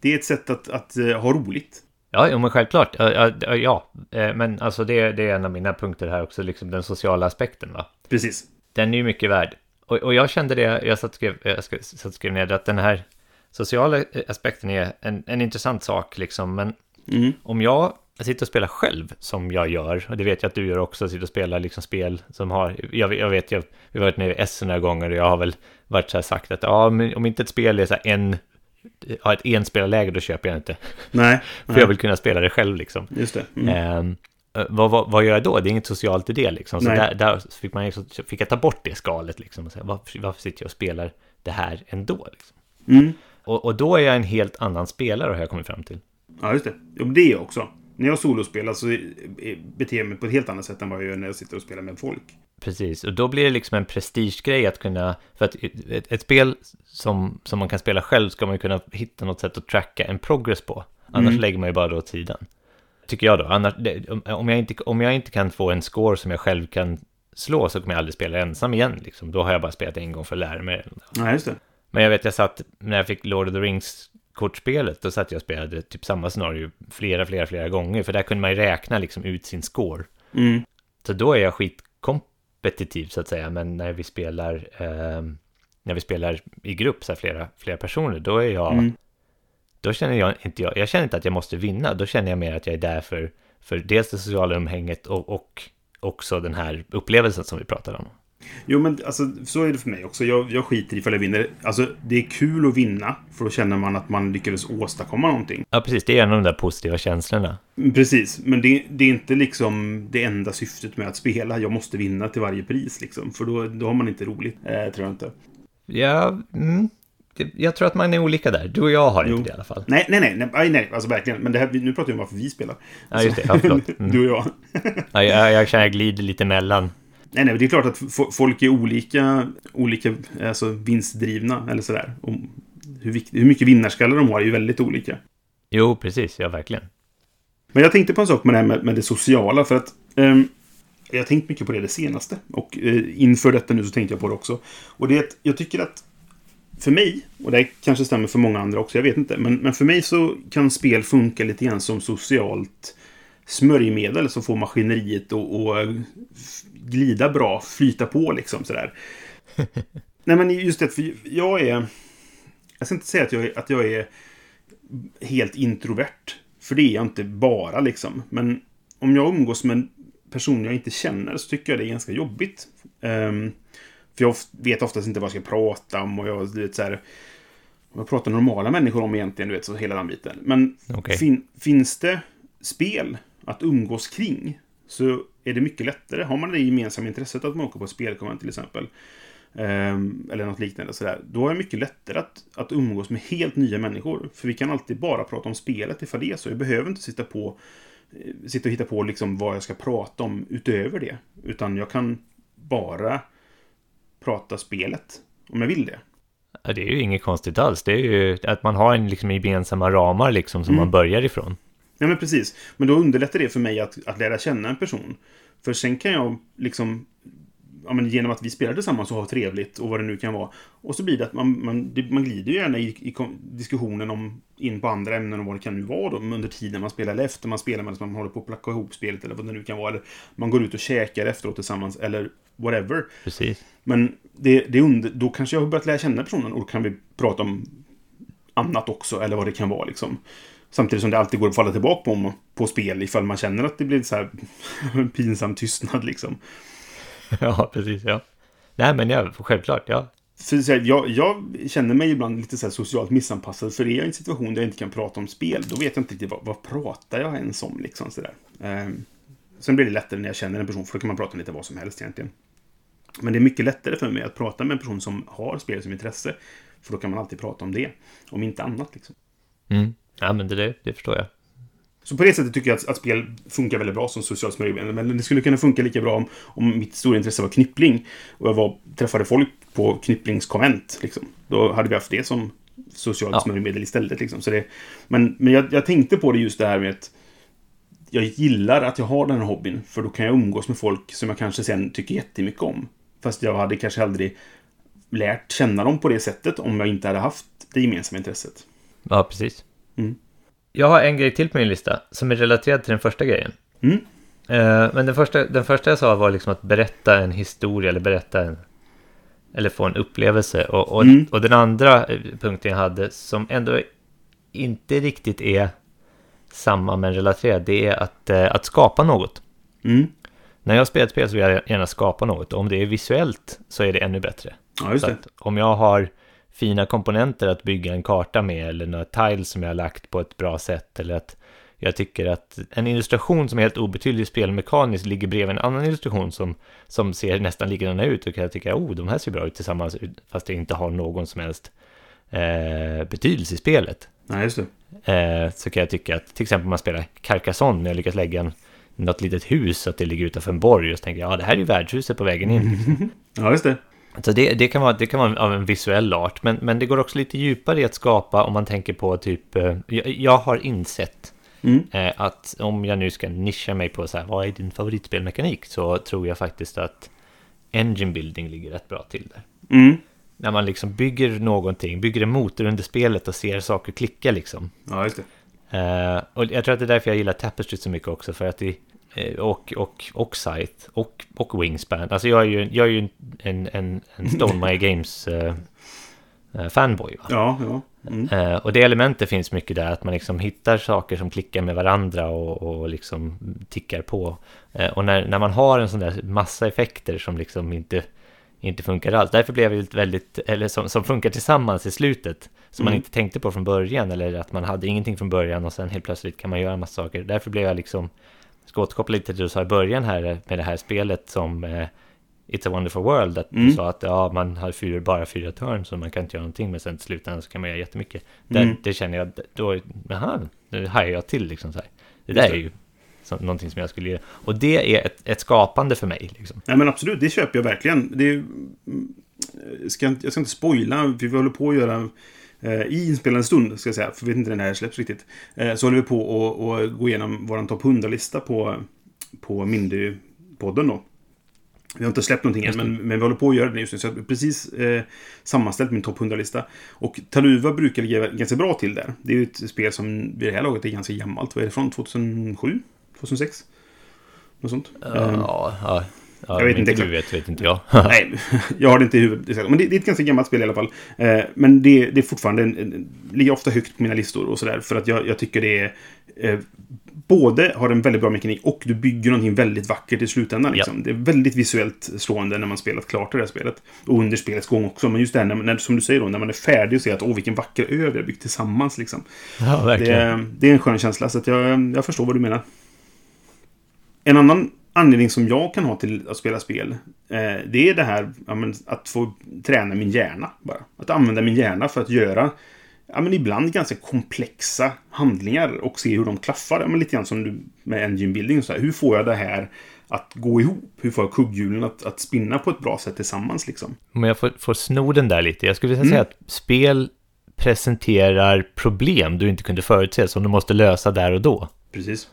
det är ett sätt att, att uh, ha roligt. Ja, ja men självklart. Ja, ja, eh, men alltså det, det är en av mina punkter här också, liksom den sociala aspekten va? Precis. Den är ju mycket värd. Och, och jag kände det, jag satt och skrev, jag satt och skrev ner att den här sociala aspekten är en, en intressant sak liksom, men mm. om jag sitter och spelar själv som jag gör, och det vet jag att du gör också, sitter och spelar liksom spel som har, jag, jag vet, jag, vi har varit nere i S några gånger och jag har väl varit så här sagt att ja, men om inte ett spel är så här en har ett enspelarläge, då köper jag inte. Nej. För jag vill kunna spela det själv liksom. Just det. Mm. Um, eh, vad, vad, vad gör jag då? Det är inget socialt i det liksom. Så Nej. där, där fick, man, fick jag ta bort det skalet liksom. Och säga, varför, varför sitter jag och spelar det här ändå? Liksom? Mm. Och, och då är jag en helt annan spelare har jag kommit fram till. Ja, just det. Jo, det är jag också. När jag solospelar så är- beter jag mig på ett helt annat sätt än vad jag gör när jag sitter och spelar med folk. Precis, och då blir det liksom en prestigegrej att kunna, för att ett, ett spel som, som man kan spela själv ska man ju kunna hitta något sätt att tracka en progress på. Annars Mm. lägger man ju bara det åt sidan. Tycker jag då. Annars, det, om, jag inte, om jag inte kan få en score som jag själv kan slå så kommer jag aldrig spela ensam igen. Liksom. Då har jag bara spelat en gång för att lära mig det. Ja, just det. Men jag vet, jag satt, när jag fick Lord of the Rings kortspelet, då satt jag och spelade typ samma scenario flera, flera, flera gånger. För där kunde man ju räkna liksom ut sin score. Mm. Så då är jag skitkompetitiv så att säga, men när vi spelar, eh, när vi spelar i grupp, så här flera, flera personer, då är jag, Mm. då känner jag inte, jag, jag känner inte att jag måste vinna, då känner jag mer att jag är där för, för dels det sociala umhänget och, och också den här upplevelsen som vi pratade om. Jo, men alltså, så är det för mig också. Jag, jag skiter i ifall jag vinner. Alltså, det är kul att vinna, för då känner man att man lyckades åstadkomma någonting. Ja, precis, det är en av de där positiva känslorna. Mm, Precis, men det, det är inte liksom det enda syftet med att spela. Jag måste vinna till varje pris, liksom. För då, då har man inte roligt, eh, tror jag inte. Ja, mm, jag tror att man är olika där. Du och jag har Jo. inte det i alla fall. Nej, nej, nej, nej, nej, nej alltså verkligen. Men det här, nu pratar vi om varför vi spelar. Ja, just det. Ja, förlåt. Mm. Du och jag. Ja, jag, jag känner jag glider lite mellan. Nej, nej, det är klart att fo- folk är olika, olika alltså, vinstdrivna, eller sådär. Och hur, vikt, hur mycket vinnarskallar de har är ju väldigt olika. Jo, precis, ja verkligen. Men jag tänkte på en sak med det här med, med det sociala, för att ehm, jag har tänkt mycket på det det senaste. Och eh, inför detta nu så tänkte jag på det också. Och det är att jag tycker att för mig, och det kanske stämmer för många andra också, jag vet inte. Men, men för mig så kan spel funka lite grann som socialt smörjmedel som får maskineriet att att glida bra, flyta på liksom sådär. Nej men just det, för jag är... Jag ska inte säga att jag är, att jag är helt introvert. För det är jag inte bara liksom. Men om jag umgås med en person jag inte känner så tycker jag det är ganska jobbigt. Ehm, för jag vet oftast inte vad jag ska prata om och jag, vet så här... Vad pratar normala människor om egentligen, du vet, så hela den biten. Men Okej. fin, finns det spel att umgås kring så är det mycket lättare. Har man det gemensamma intresset att man åker på spelkonvent till exempel. ehm, eller något liknande sådär. Då är det mycket lättare att, att umgås med helt nya människor. För vi kan alltid bara prata om spelet ifall det är så. Jag behöver inte sitta på eh, sitta och hitta på liksom vad jag ska prata om utöver det. Utan jag kan bara prata spelet. Om jag vill det. Ja, det är ju inget konstigt alls. Det är ju att man har en liksom gemensamma ramar liksom som Mm. man börjar ifrån. Ja, men precis. Men då underlättar det för mig att, att lära känna en person. För sen kan jag liksom... Ja, men genom att vi spelar tillsammans och har trevligt och vad det nu kan vara. Och så blir det att man, man, man glider ju gärna i, i diskussionen om in på andra ämnen och vad det kan nu vara då, under tiden man spelar eller efter man spelar medan man håller på att placka ihop spelet eller vad det nu kan vara. Eller man går ut och käkar efteråt tillsammans eller whatever. Precis. Men det, det under, då kanske jag har börjat lära känna personen och då kan vi prata om annat också, eller vad det kan vara liksom. Samtidigt som det alltid går att falla tillbaka på, om- på spel ifall man känner att det blir så här pinsam tystnad liksom. Ja, precis. Ja. Nej, men ja, självklart. Ja. För så här, jag, jag känner mig ibland lite så socialt missanpassad, för är jag i en situation där jag inte kan prata om spel, då vet jag inte riktigt vad, vad pratar jag ens om liksom sådär. Ehm, sen blir det lättare när jag känner en person, för då kan man prata om lite vad som helst egentligen. Men det är mycket lättare för mig att prata med en person som har spel som intresse, för då kan man alltid prata om det, om inte annat liksom. Mm. Ja, men det, det, förstår jag. Så på det sättet tycker jag att, att spel funkar väldigt bra som socialt smörjmedel. Men det skulle kunna funka lika bra om, om mitt stora intresse var knyppling. Och jag var, träffade folk på knypplingskonvent. Liksom. Då hade vi haft det som socialt Ja. smörjmedel istället. Liksom. Så det, men men jag, jag tänkte på det just det här med att jag gillar att jag har den här hobbyn. För då kan jag umgås med folk som jag kanske sen tycker jättemycket om. Fast jag hade kanske aldrig lärt känna dem på det sättet om jag inte hade haft det gemensamma intresset. Ja, precis. Mm. Jag har en grej till på min lista som är relaterad till den första grejen. Mm. Eh, men den första, den första jag sa var liksom att berätta en historia eller berätta en... Eller få en upplevelse. Och, och, Mm. och den andra eh, punkten jag hade som ändå inte riktigt är samma men relaterad, det är att, eh, att skapa något. Mm. När jag spelar ett spel så vill jag gärna skapa något. Och om det är visuellt så är det ännu bättre. Ja, just Så det. om jag har fina komponenter att bygga en karta med eller några tiles som jag har lagt på ett bra sätt eller att Jag tycker att en illustration som är helt obetydlig spelmekaniskt ligger bredvid en annan illustration som, som ser nästan likadan ut och kan jag tycka, oh, de här ser bra ut tillsammans, fast det inte har någon som helst eh, betydelse i spelet. Nej, just det. Eh, så kan jag tycka att till exempel om man spelar Carcassonne, när jag lyckas lägga en, något litet hus så att det ligger utanför en borg och så tänker jag, ja det här är ju värdshuset på vägen in. ja, just det. Så det, det, kan vara, det kan vara av en visuell art, men, men det går också lite djupare i att skapa om man tänker på typ, eh, jag, jag har insett mm. eh, att om jag nu ska nischa mig på så här, vad är din favoritspelmekanik? Så tror jag faktiskt att engine building ligger rätt bra till där. Mm. När man liksom bygger någonting, bygger en motor under spelet och ser saker klicka liksom. Ja, just det. Eh, och jag tror att det är därför jag gillar Tapestry så mycket också, för att det och, och, och Sight och, och Wingspan. Alltså jag är ju, jag är ju en, en, en Stone My Games uh, fanboy. Va? Ja, ja. Mm. Uh, och det elementet finns mycket där, att man liksom hittar saker som klickar med varandra och, och liksom tickar på. Uh, och när, när man har en sån där massa effekter som liksom inte, inte funkar alls. Därför blev det väldigt, eller som, som funkar tillsammans i slutet. Som mm. man inte tänkte på från början, eller att man hade ingenting från början och sen helt plötsligt kan man göra en massa saker. Därför blev jag liksom ska återkoppla lite till det du sa i början här med det här spelet som eh, It's a wonderful world. Att mm. du sa att ja, man har fyra, bara fyra turns och man kan inte göra någonting. Men sen till slutändan så kan man göra jättemycket. Mm. Det, känner jag, då, jaha, nu hajar jag till liksom så här. Det där är ju så, någonting som jag skulle göra. Och det är ett, ett skapande för mig. Liksom. Ja men absolut, det köper jag verkligen. Det är, ska, jag ska inte spoila, vi håller på att göra i inspelande stund, ska jag säga, för jag vet inte när det här släpps riktigt, eh, så håller vi på att gå igenom vår topp 100-lista på, på Mindy-podden då. Vi har inte släppt någonting än, men, men vi håller på att göra det just nu. Så jag har precis eh, sammanställt min topp 100-lista. Och Taluva brukar ligga ganska bra till där. Det är ju ett spel som vid det här laget är ganska gammalt. Vad är det från? 2007? 2006? Något sånt? Uh, ja. Ja, jag vet inte exakt. Du vet, vet inte jag. Nej, jag har det inte i huvudet. Men det, det, är ett ganska gammalt spel i alla fall. Eh, men det, det är fortfarande en, en, ligger ofta högt på mina listor och sådär. För att jag, jag tycker det är... Eh, både har en väldigt bra mekanik och du bygger någonting väldigt vackert i slutändan. Liksom. Ja. Det är väldigt visuellt slående när man spelat klart det här spelet. Och under spelets gång också. Men just det här, när, när, som du säger då, när man är färdig och ser att åh, vilken vacker ö vi har byggt tillsammans. Liksom. Ja, verkligen. Det, det är en skön känsla, så jag, jag förstår vad du menar. En annan anledning som jag kan ha till att spela spel. Eh, det är det här ja, att få träna min hjärna. bara. Att använda min hjärna för att göra ja, men ibland ganska komplexa handlingar och se hur de klaffar. Ja, men lite grann som du, med engine building. Så här. Hur får jag det här att gå ihop? Hur får jag kugghjulen att, att spinna på ett bra sätt tillsammans? Liksom? Om jag får, får sno den där lite. Jag skulle vilja säga mm. att spel presenterar problem du inte kunde förutse som du måste lösa där och då. Precis.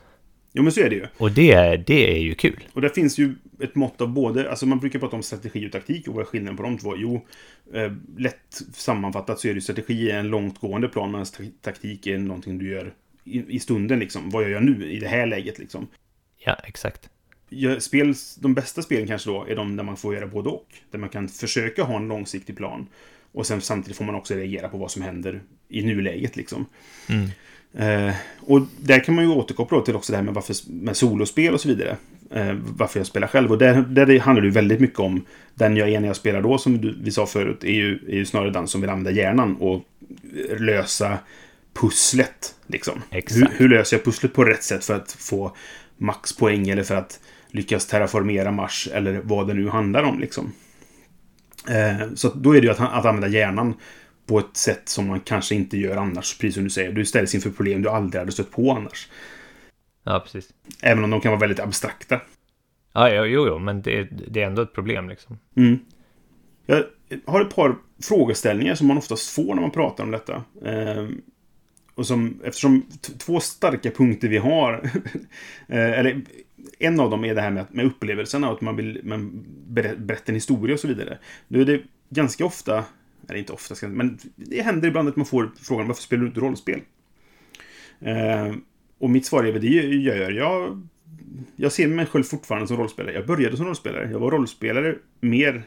Jo, men så är det ju. Och det, det är ju kul. Och det finns ju ett mått av både, alltså man brukar prata om strategi och taktik och vad är skillnaden på de två? Jo, eh, lätt sammanfattat så är det strategi en långtgående plan medan taktik är någonting du gör i, i, stunden liksom. Vad jag gör nu i det här läget liksom. Ja, exakt. Spel, de bästa spelen kanske då är de där man får göra både och. Där man kan försöka ha en långsiktig plan. Och sen samtidigt får man också reagera på vad som händer i nuläget liksom. Mm. Eh, och där kan man ju återkoppla till också det här med, varför, med solospel och så vidare. Eh, varför jag spelar själv. Och där, där handlar det ju väldigt mycket om den jag är när jag spelar då, som du, vi sa förut, är ju, är ju snarare den som vill använda hjärnan och lösa pusslet. Liksom. Hur, hur, löser jag pusslet på rätt sätt för att få maxpoäng eller för att lyckas terraformera Mars eller vad det nu handlar om. Liksom. Eh, så då är det ju att, att använda hjärnan på ett sätt som man kanske inte gör annars, precis som du säger. Du ställs inför problem du aldrig hade stött på annars. Ja, precis. Även om de kan vara väldigt abstrakta. Ja, jo, jo, men det, det är ändå ett problem liksom. Mm. Jag har ett par frågeställningar som man oftast får när man pratar om detta. Ehm, och som, eftersom två starka punkter vi har, eh, eller en av dem är det här med, med upplevelsen, att man vill man berätta en historia och så vidare. Nu är det ganska ofta eller inte ofta, men det händer ibland att man får frågan varför spelar du inte rollspel? Eh, och mitt svar är väl det jag gör jag. Jag ser mig själv fortfarande som rollspelare. Jag började som rollspelare. Jag var rollspelare mer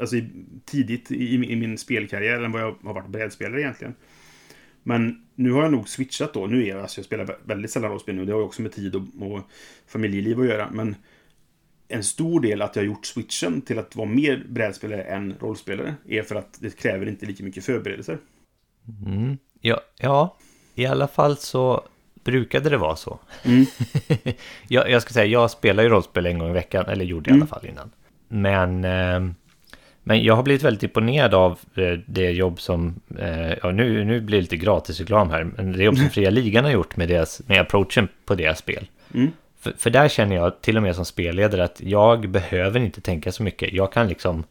alltså, tidigt i, i min spelkarriär än vad jag har varit brädspelare egentligen. Men nu har jag nog switchat då. Nu är jag, alltså jag spelar väldigt sällan rollspel nu. Det har ju också med tid och, och familjeliv att göra. Men en stor del att jag har gjort switchen till att vara mer brädspelare än rollspelare är för att det kräver inte lika mycket förberedelser. Mm. Ja, ja, i alla fall så brukade det vara så. Mm. jag, jag ska säga, jag spelar ju rollspel en gång i veckan, eller gjorde i Mm. alla fall innan. Men, eh, men jag har blivit väldigt imponerad av eh, det jobb som, eh, ja nu, nu blir det lite gratis reklam här, men det jobb som Fria Ligan har gjort med, deras, med approachen på deras spel. För, för där känner jag till och med som spelledare att jag behöver inte tänka så mycket. Jag kan liksom,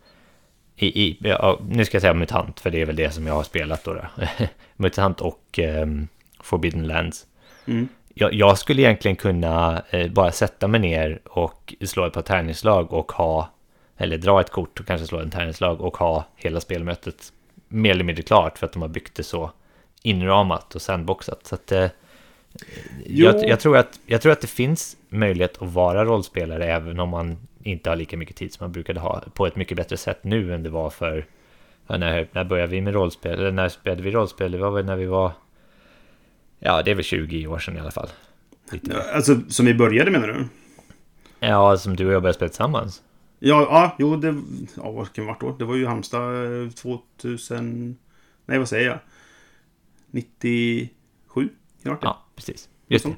i, i, ja, nu ska jag säga MUTANT, för det är väl det som jag har spelat då. då. MUTANT och ehm, Forbidden Lands. Mm. Jag, jag skulle egentligen kunna eh, bara sätta mig ner och slå ett par tärningslag och ha, eller dra ett kort och kanske slå en tärningslag och ha hela spelmötet mer eller mindre klart för att de har byggt det så inramat och sandboxat. Så att, eh. Jag, jag, tror att, jag tror att det finns möjlighet att vara rollspelare även om man inte har lika mycket tid som man brukade ha på ett mycket bättre sätt nu än det var för ja, när, när började vi med rollspel? Eller när spelade vi rollspel? Det var väl när vi var Ja, det är väl 20 år sedan i alla fall. Lite. Alltså, som vi började menar du? Ja, som du och jag började spela tillsammans. Ja, ja jo, det... Ja, vad kan det ha varit då? Det var ju Halmstad eh, 2000... Nej, vad säger jag? 97? Kan det ha varit det? Ja, precis. Just det.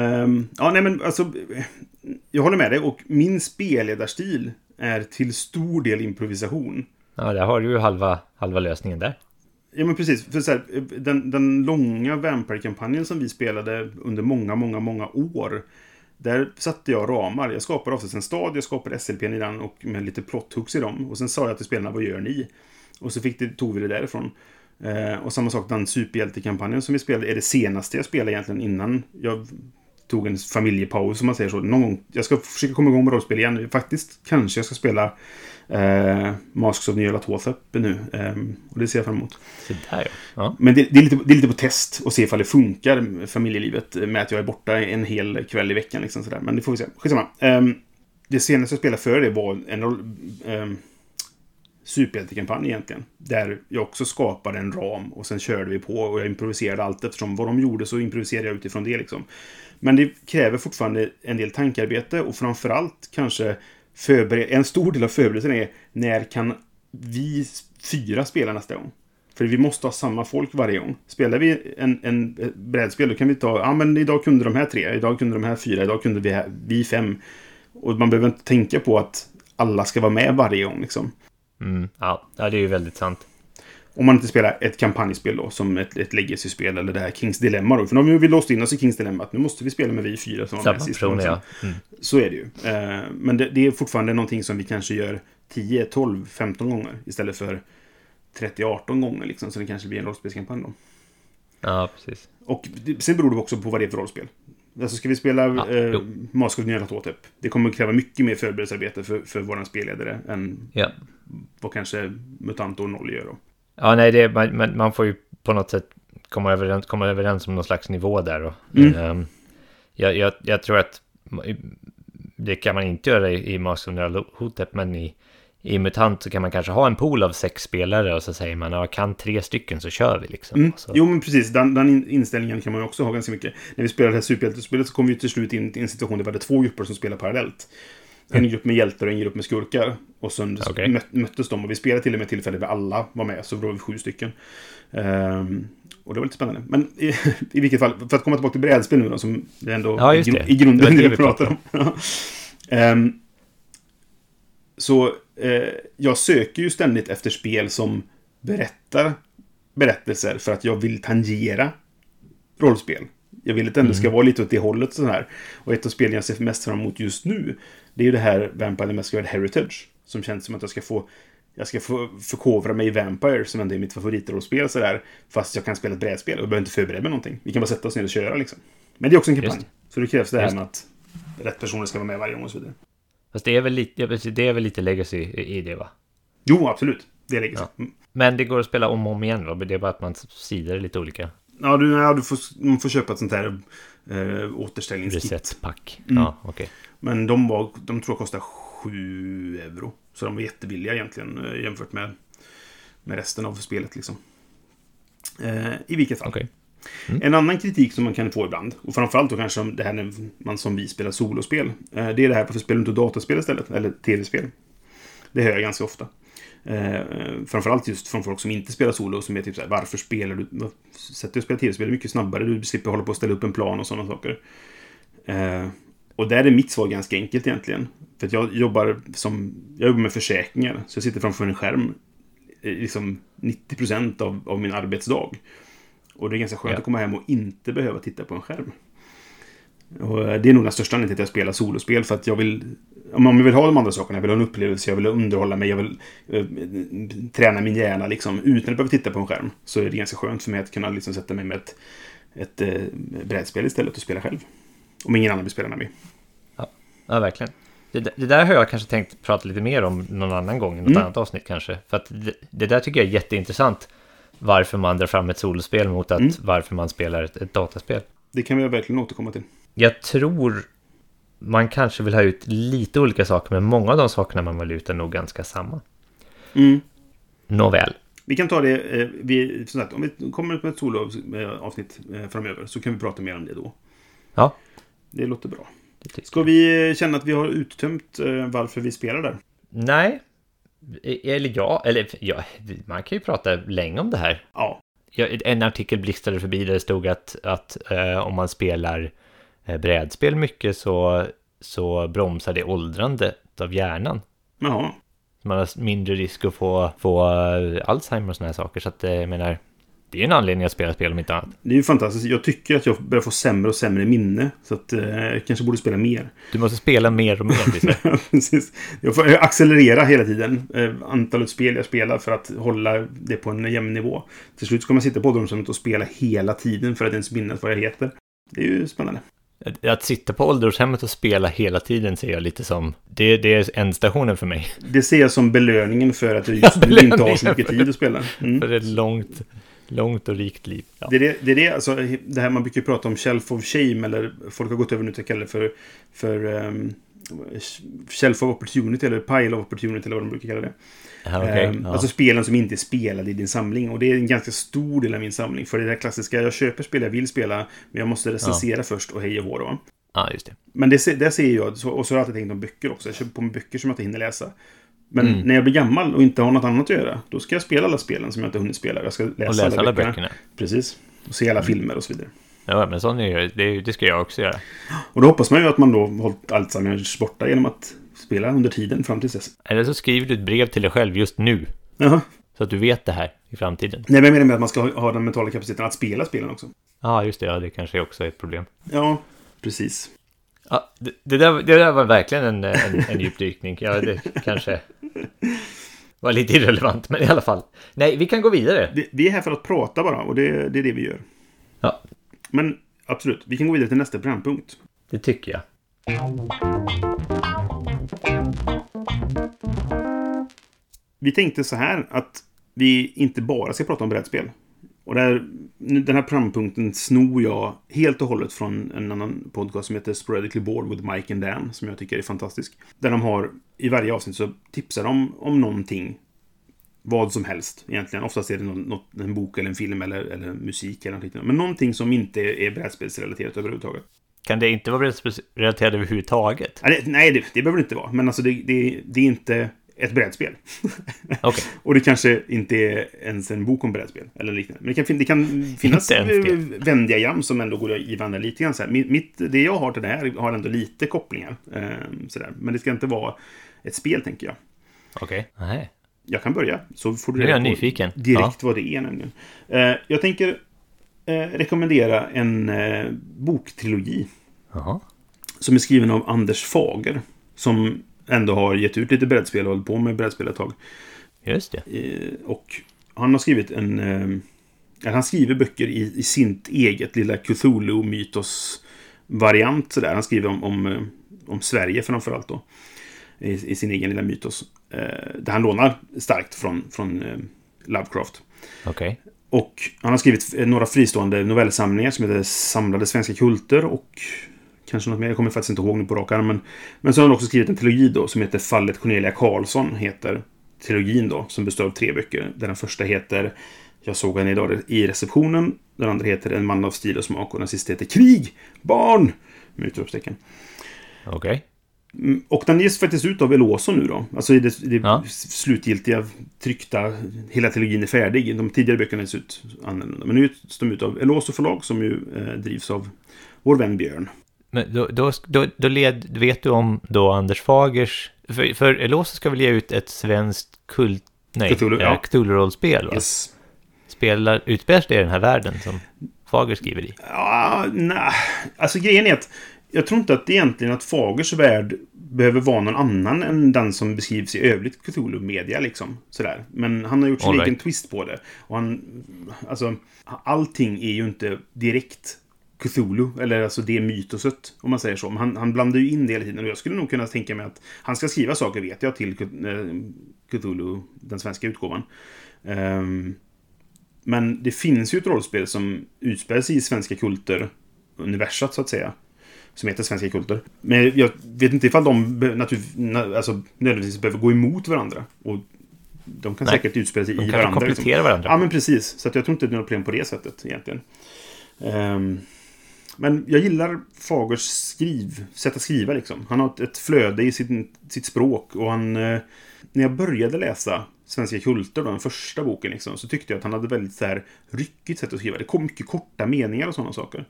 Ehm, ja, nej men alltså... Jag håller med dig och min spelledarstil är till stor del improvisation. Ja, där har du ju halva, halva lösningen där. Ja, men precis. För så här, den, den långa Vampire-kampanjen som vi spelade under många, många, många år. Där satte jag ramar. Jag skapade oftast en stad, jag skapade SLP i den och med lite plot-hooks i dem. Och sen sa jag till spelarna, vad gör ni? Och så fick det, tog vi det därifrån. Eh, och samma sak, den superhjältekampanjen som vi spelade är det senaste jag spelade egentligen innan jag tog en familjepaus, om man säger så. Någon gång, jag ska försöka komma igång med rollspel igen. Faktiskt, kanske jag ska spela eh, Masks of Nyarlathotep nu. Eh, och det ser jag fram emot. Så där ja. Men det, det, är lite, det är lite på test och se ifall det funkar familjelivet med att jag är borta en hel kväll i veckan. Liksom sådär. Men det får vi se. Skitsamma. Um, det senaste jag spelade före det var en um, superhjältekampanj egentligen. Där jag också skapade en ram och sen körde vi på och jag improviserade allt eftersom vad de gjorde så improviserade jag utifrån det liksom. Men det kräver fortfarande en del tankearbete och framförallt kanske förbered- en stor del av förberedelsen är när kan vi fyra spela nästa gång? För vi måste ha samma folk varje gång. Spelar vi en, en brädspel då kan vi ta, ja men idag kunde de här tre, idag kunde de här fyra, idag kunde vi, här, vi fem. Och man behöver inte tänka på att alla ska vara med varje gång liksom. Mm, ja. det är ju väldigt sant. Om man inte spelar ett kampanjspel då, som ett, ett legacy-spel eller det här Kings Dilemma då. För nu har vi låst in oss i Kings Dilemma att nu måste vi spela med vi fyra som var Samma med sist. personer, ja. Mm. Så är det ju. Eh, men det, det är fortfarande någonting som vi kanske gör 10, 12, 15 gånger istället för 30, 18 gånger liksom. Så det kanske blir en rollspelskampanj då. Ja, precis. Och det, sen beror det också på vad det är för rollspel. Alltså ska vi spela Ja, eh. Mask of Nyarlathotep. Det kommer att kräva mycket mer förberedelsearbete för, för våran spelledare än Ja. Vad kanske MUTANT och Noll gör då. Ja, nej, det, man, man, får ju på något sätt komma överens, komma överens om någon slags nivå där. Och, Mm. ehm, jag, jag, jag tror att det kan man inte göra i, i Master of Nyarlathotep, men i, i MUTANT så kan man kanske ha en pool av sex spelare och så säger man, ja, kan tre stycken så kör vi liksom. Mm. Jo, men precis. Den, den in- inställningen kan man ju också ha ganska mycket. När vi spelade det här superhjältespelet så kom vi till slut in i en situation där vi hade två grupper som spelade parallellt. En grupp med hjältar och en grupp med skurkar. Och sen Okej. mö- möttes de och vi spelade till och med tillfällen där alla var med. Så då var vi sju stycken. Ehm, och det var lite spännande. Men i, i vilket fall, för att komma tillbaka till brädspel nu då, som det ändå Ja, i, i grunden Det det vi pratar om. Ehm, så eh, jag söker ju ständigt efter spel som berättar berättelser för att jag vill tangera rollspel. Jag vill att det ändå ska vara lite åt det hållet. Så här. Och ett av spelen jag ser mest fram emot just nu, det är ju det här Vampire the Masquerade Heritage. Som känns som att jag ska få jag ska få förkovra mig i Vampire, som ändå är mitt favoritrollspel sådär. Fast jag kan spela ett brädspel och behöver inte förbereda mig någonting. Vi kan bara sätta oss ner och köra liksom. Men det är också en kampanj. Så det krävs det här Just med att rätt personer ska vara med varje gång och så vidare. Fast det är väl lite, det är väl lite legacy i, det va? Jo, absolut. Det lägger sig. Ja. Mm. Men det går att spela om och om igen va? Det är bara att man sidor är lite olika. Ja, du, ja, du får, man får köpa ett sånt här äh, återställningskit. Reset-pack. Mm. Ja, okej. Men de, var, de tror jag kostar 7 euro. Så de var jättebilliga egentligen eh, jämfört med, med resten av spelet. Liksom. Eh, I vilket fall. Okej. En annan kritik som man kan få ibland, och framförallt då kanske det här när man som vi spelar solospel, eh, det är det här varför spelar du inte dataspel istället? Eller tv-spel? Det hör jag ganska ofta. Eh, framförallt just från folk som inte spelar solo, som är typ så här, varför spelar du? Sätt dig och spela tv-spel mycket snabbare, du slipper hålla på och ställa upp en plan och sådana saker. Eh, och där är mitt svar ganska enkelt egentligen. För jag jobbar som, jag jobbar med försäkringar, så jag sitter framför en skärm eh, liksom 90% av, av min arbetsdag. Och det är ganska skönt Ja. att komma hem och inte behöva titta på en skärm. Och eh, det är nog den största anledningen till att jag spelar solospel. För att jag vill... Om jag vill ha de andra sakerna, jag vill ha en upplevelse, jag vill underhålla mig, jag vill eh, träna min hjärna liksom, utan att behöva titta på en skärm. Så är det ganska skönt för mig att kunna liksom, sätta mig med ett, ett eh, brädspel istället och spela själv. Om ingen annan vill spela med mig. Ja, verkligen. Det, det där har jag kanske tänkt prata lite mer om någon annan gång, i något Mm. annat avsnitt kanske. För att det, det där tycker jag är jätteintressant. Varför man drar fram ett solospel mot att Mm. varför man spelar ett, ett dataspel. Det kan vi verkligen återkomma till. Jag tror man kanske vill ha ut lite olika saker, men många av de sakerna man vill ut är nog ganska samma. Mm. Nåväl. Vi kan ta det, eh, vi, som sagt, om vi kommer ut med ett soloavsnitt eh, framöver så kan vi prata mer om det då. Ja, Det låter bra. det Ska vi känna att vi har uttömt eh, varför vi spelar där? Nej, eller ja, eller ja, man kan ju prata länge om det här. Ja. En artikel blixtrade förbi där det stod att, att eh, om man spelar eh, brädspel mycket så, så bromsar det åldrandet av hjärnan. Jaha. Man har mindre risk att få, få eh, Alzheimer och såna här saker. Så att jag menar, det är en anledning att spela spel om inte annat. Det är ju fantastiskt. Jag tycker att jag börjar få sämre och sämre minne. Så att eh, jag kanske borde spela mer. Du måste spela mer och mer. Precis. Jag får accelerera hela tiden. Eh, antalet spel jag spelar för att hålla det på en jämn nivå. Till slut ska man sitta på ålderdomshemmet och spela hela tiden för att ens minnas vad jag heter. Det är ju spännande. Att- Att sitta på ålderdomshemmet och spela hela tiden ser jag lite som, det, det är ändstationen för mig. Det ser jag som belöningen för att jag just nu inte har så mycket tid att spela. Mm. För ett långt, långt och rikt liv. Ja. Det är det, det är det, alltså, det här man brukar prata om shelf of shame, eller folk har gått över nu till att kalla det för, för um, shelf of opportunity, eller pile of opportunity, eller vad de brukar kalla det. Ja, okej. Ehm, ja. Alltså spelen som inte är spelade i din samling. Och det är en ganska stor del av min samling. För det där klassiska, jag köper spel jag vill spela, men jag måste recensera först och hej och hå då. ja, just det. Men det, det ser jag, och så har jag alltid tänkt om böcker också. Jag köper på mig böcker som jag inte hinner läsa. Men Mm. när jag blir gammal och inte har något annat att göra, då ska jag spela alla spelen som jag inte hunnit spela. Jag ska läsa, Och läsa alla böckerna. Precis. Och se alla filmer och så vidare. Ja, men sån är det, det ska jag också göra. Och då hoppas man ju att man då hållit Alzheimers borta genom att spela under tiden fram till dess. Eller så skriver du ett brev till dig själv just nu. Jaha. Så att du vet det här i framtiden. Nej, men jag menar med att man ska ha- den mentala kapaciteten att spela spelen också. Ja, just det. Ja, det kanske också är ett problem. Ja, precis. Ja, det, det, där, det där var verkligen en, en, en djupdykning. Ja, det kanske var lite irrelevant, men i alla fall. Nej, vi kan gå vidare. Vi, vi är här för att prata bara, och det, det är det vi gör. Ja, Men absolut, vi kan gå vidare till nästa programpunkt. det tycker jag. Vi tänkte så här att vi inte bara ska prata om brädspel. Och där, den här programpunkten snor jag helt och hållet från en annan podcast som heter Sporadically Bored with Mike and Dan, som jag tycker är fantastisk. Där de har, i varje avsnitt så tipsar de om någonting. Vad som helst egentligen. Oftast är det något, en bok eller en film eller, eller musik eller någonting. Men någonting som inte är brädspelsrelaterat överhuvudtaget. Kan det inte vara relaterat överhuvudtaget? Nej, det, nej, det, det behöver det inte vara. Men alltså det, det, det är inte ett brädspel. Okej. Och det kanske inte är ens en bok om brädspel. Eller liknande. Men det kan, det kan finnas vändiagram som ändå går i varandra lite grann. Så här. Mitt, det jag har till det här har ändå lite kopplingar. Eh, sådär. Men det ska inte vara ett spel, tänker jag. Okej. Nej. Jag kan börja, så får du Nu är jag reda på nyfiken. direkt vad det är nämligen. Eh, jag tänker eh, rekommendera en eh, boktrilogi Jaha. som är skriven av Anders Fager. Som ändå har gett ut lite brädspel och hållit på med brädspel ett tag. Just det. Eh, och han har skrivit en... Eh, han skriver böcker i, i sitt eget lilla Cthulhu-mytos-variant. Han skriver om, om, eh, om Sverige framförallt då. I, I sin egen lilla mytos. Där han lånar starkt från, från Lovecraft. Okej. Och han har skrivit några fristående novellsamlingar som heter Samlade svenska kulter och kanske något mer. Jag kommer faktiskt inte ihåg nu på rak arm. Men, men så har han också skrivit en trilogi då som heter Fallet Cornelia Karlsson. Heter trilogin då. Som består av tre böcker. Där den första heter Jag såg henne idag i receptionen. Den andra heter En man av stil och smak. Och den sista heter Krig! Barn! Med utropstecken. Okej. Mm, Och den ges faktiskt ut av Eloso nu då. Alltså i det, det Ja. slutgiltiga tryckta, hela trilogin är färdig. De tidigare böckerna ges ut annorlunda. Men nu ges de ut av Eloso förlag som ju eh, drivs av vår vän Björn. Men då, då, då, då led, vet du om då Anders Fagers... För, för Eloso ska väl ge ut ett svenskt kult... Nej, Cthulhu, ja. Cthulhu-rollspel va? Yes. Spelar, utspelar sig det i den här världen som Fager skriver i? Ja, nej. Alltså grejen är att jag tror inte att egentligen att Fagers värld behöver vara någon annan än den som beskrivs i övrigt Cthulhu-media liksom. Sådär. Men han har gjort sin right. egen twist på det. Och han, alltså, allting är ju inte direkt Cthulhu, eller alltså det mytoset, om man säger så. Men han, han blandar ju in det hela tiden. Och jag skulle nog kunna tänka mig att han ska skriva saker, vet jag, till eh, Cthulhu, den svenska utgåvan. Ehm, men det finns ju ett rollspel som utspelar sig i svenska kulter, universat så att säga. Som heter Svenska kulter. Men jag vet inte ifall de natur, alltså, nödvändigtvis behöver gå emot varandra. Och de kan Nej. säkert utspela sig De i varandra. kompletterar varandra. Ja, men precis. Så att jag tror inte det är något problem på det sättet egentligen. Ehm, men jag gillar Fagers skriv, sätt att skriva liksom. Han har ett, ett flöde i sitt, sitt språk och han... Eh, när jag började läsa Svenska kulter, då, den första boken, liksom, så tyckte jag att han hade väldigt så här ryckigt sätt att skriva. Det kom mycket korta meningar och sådana saker.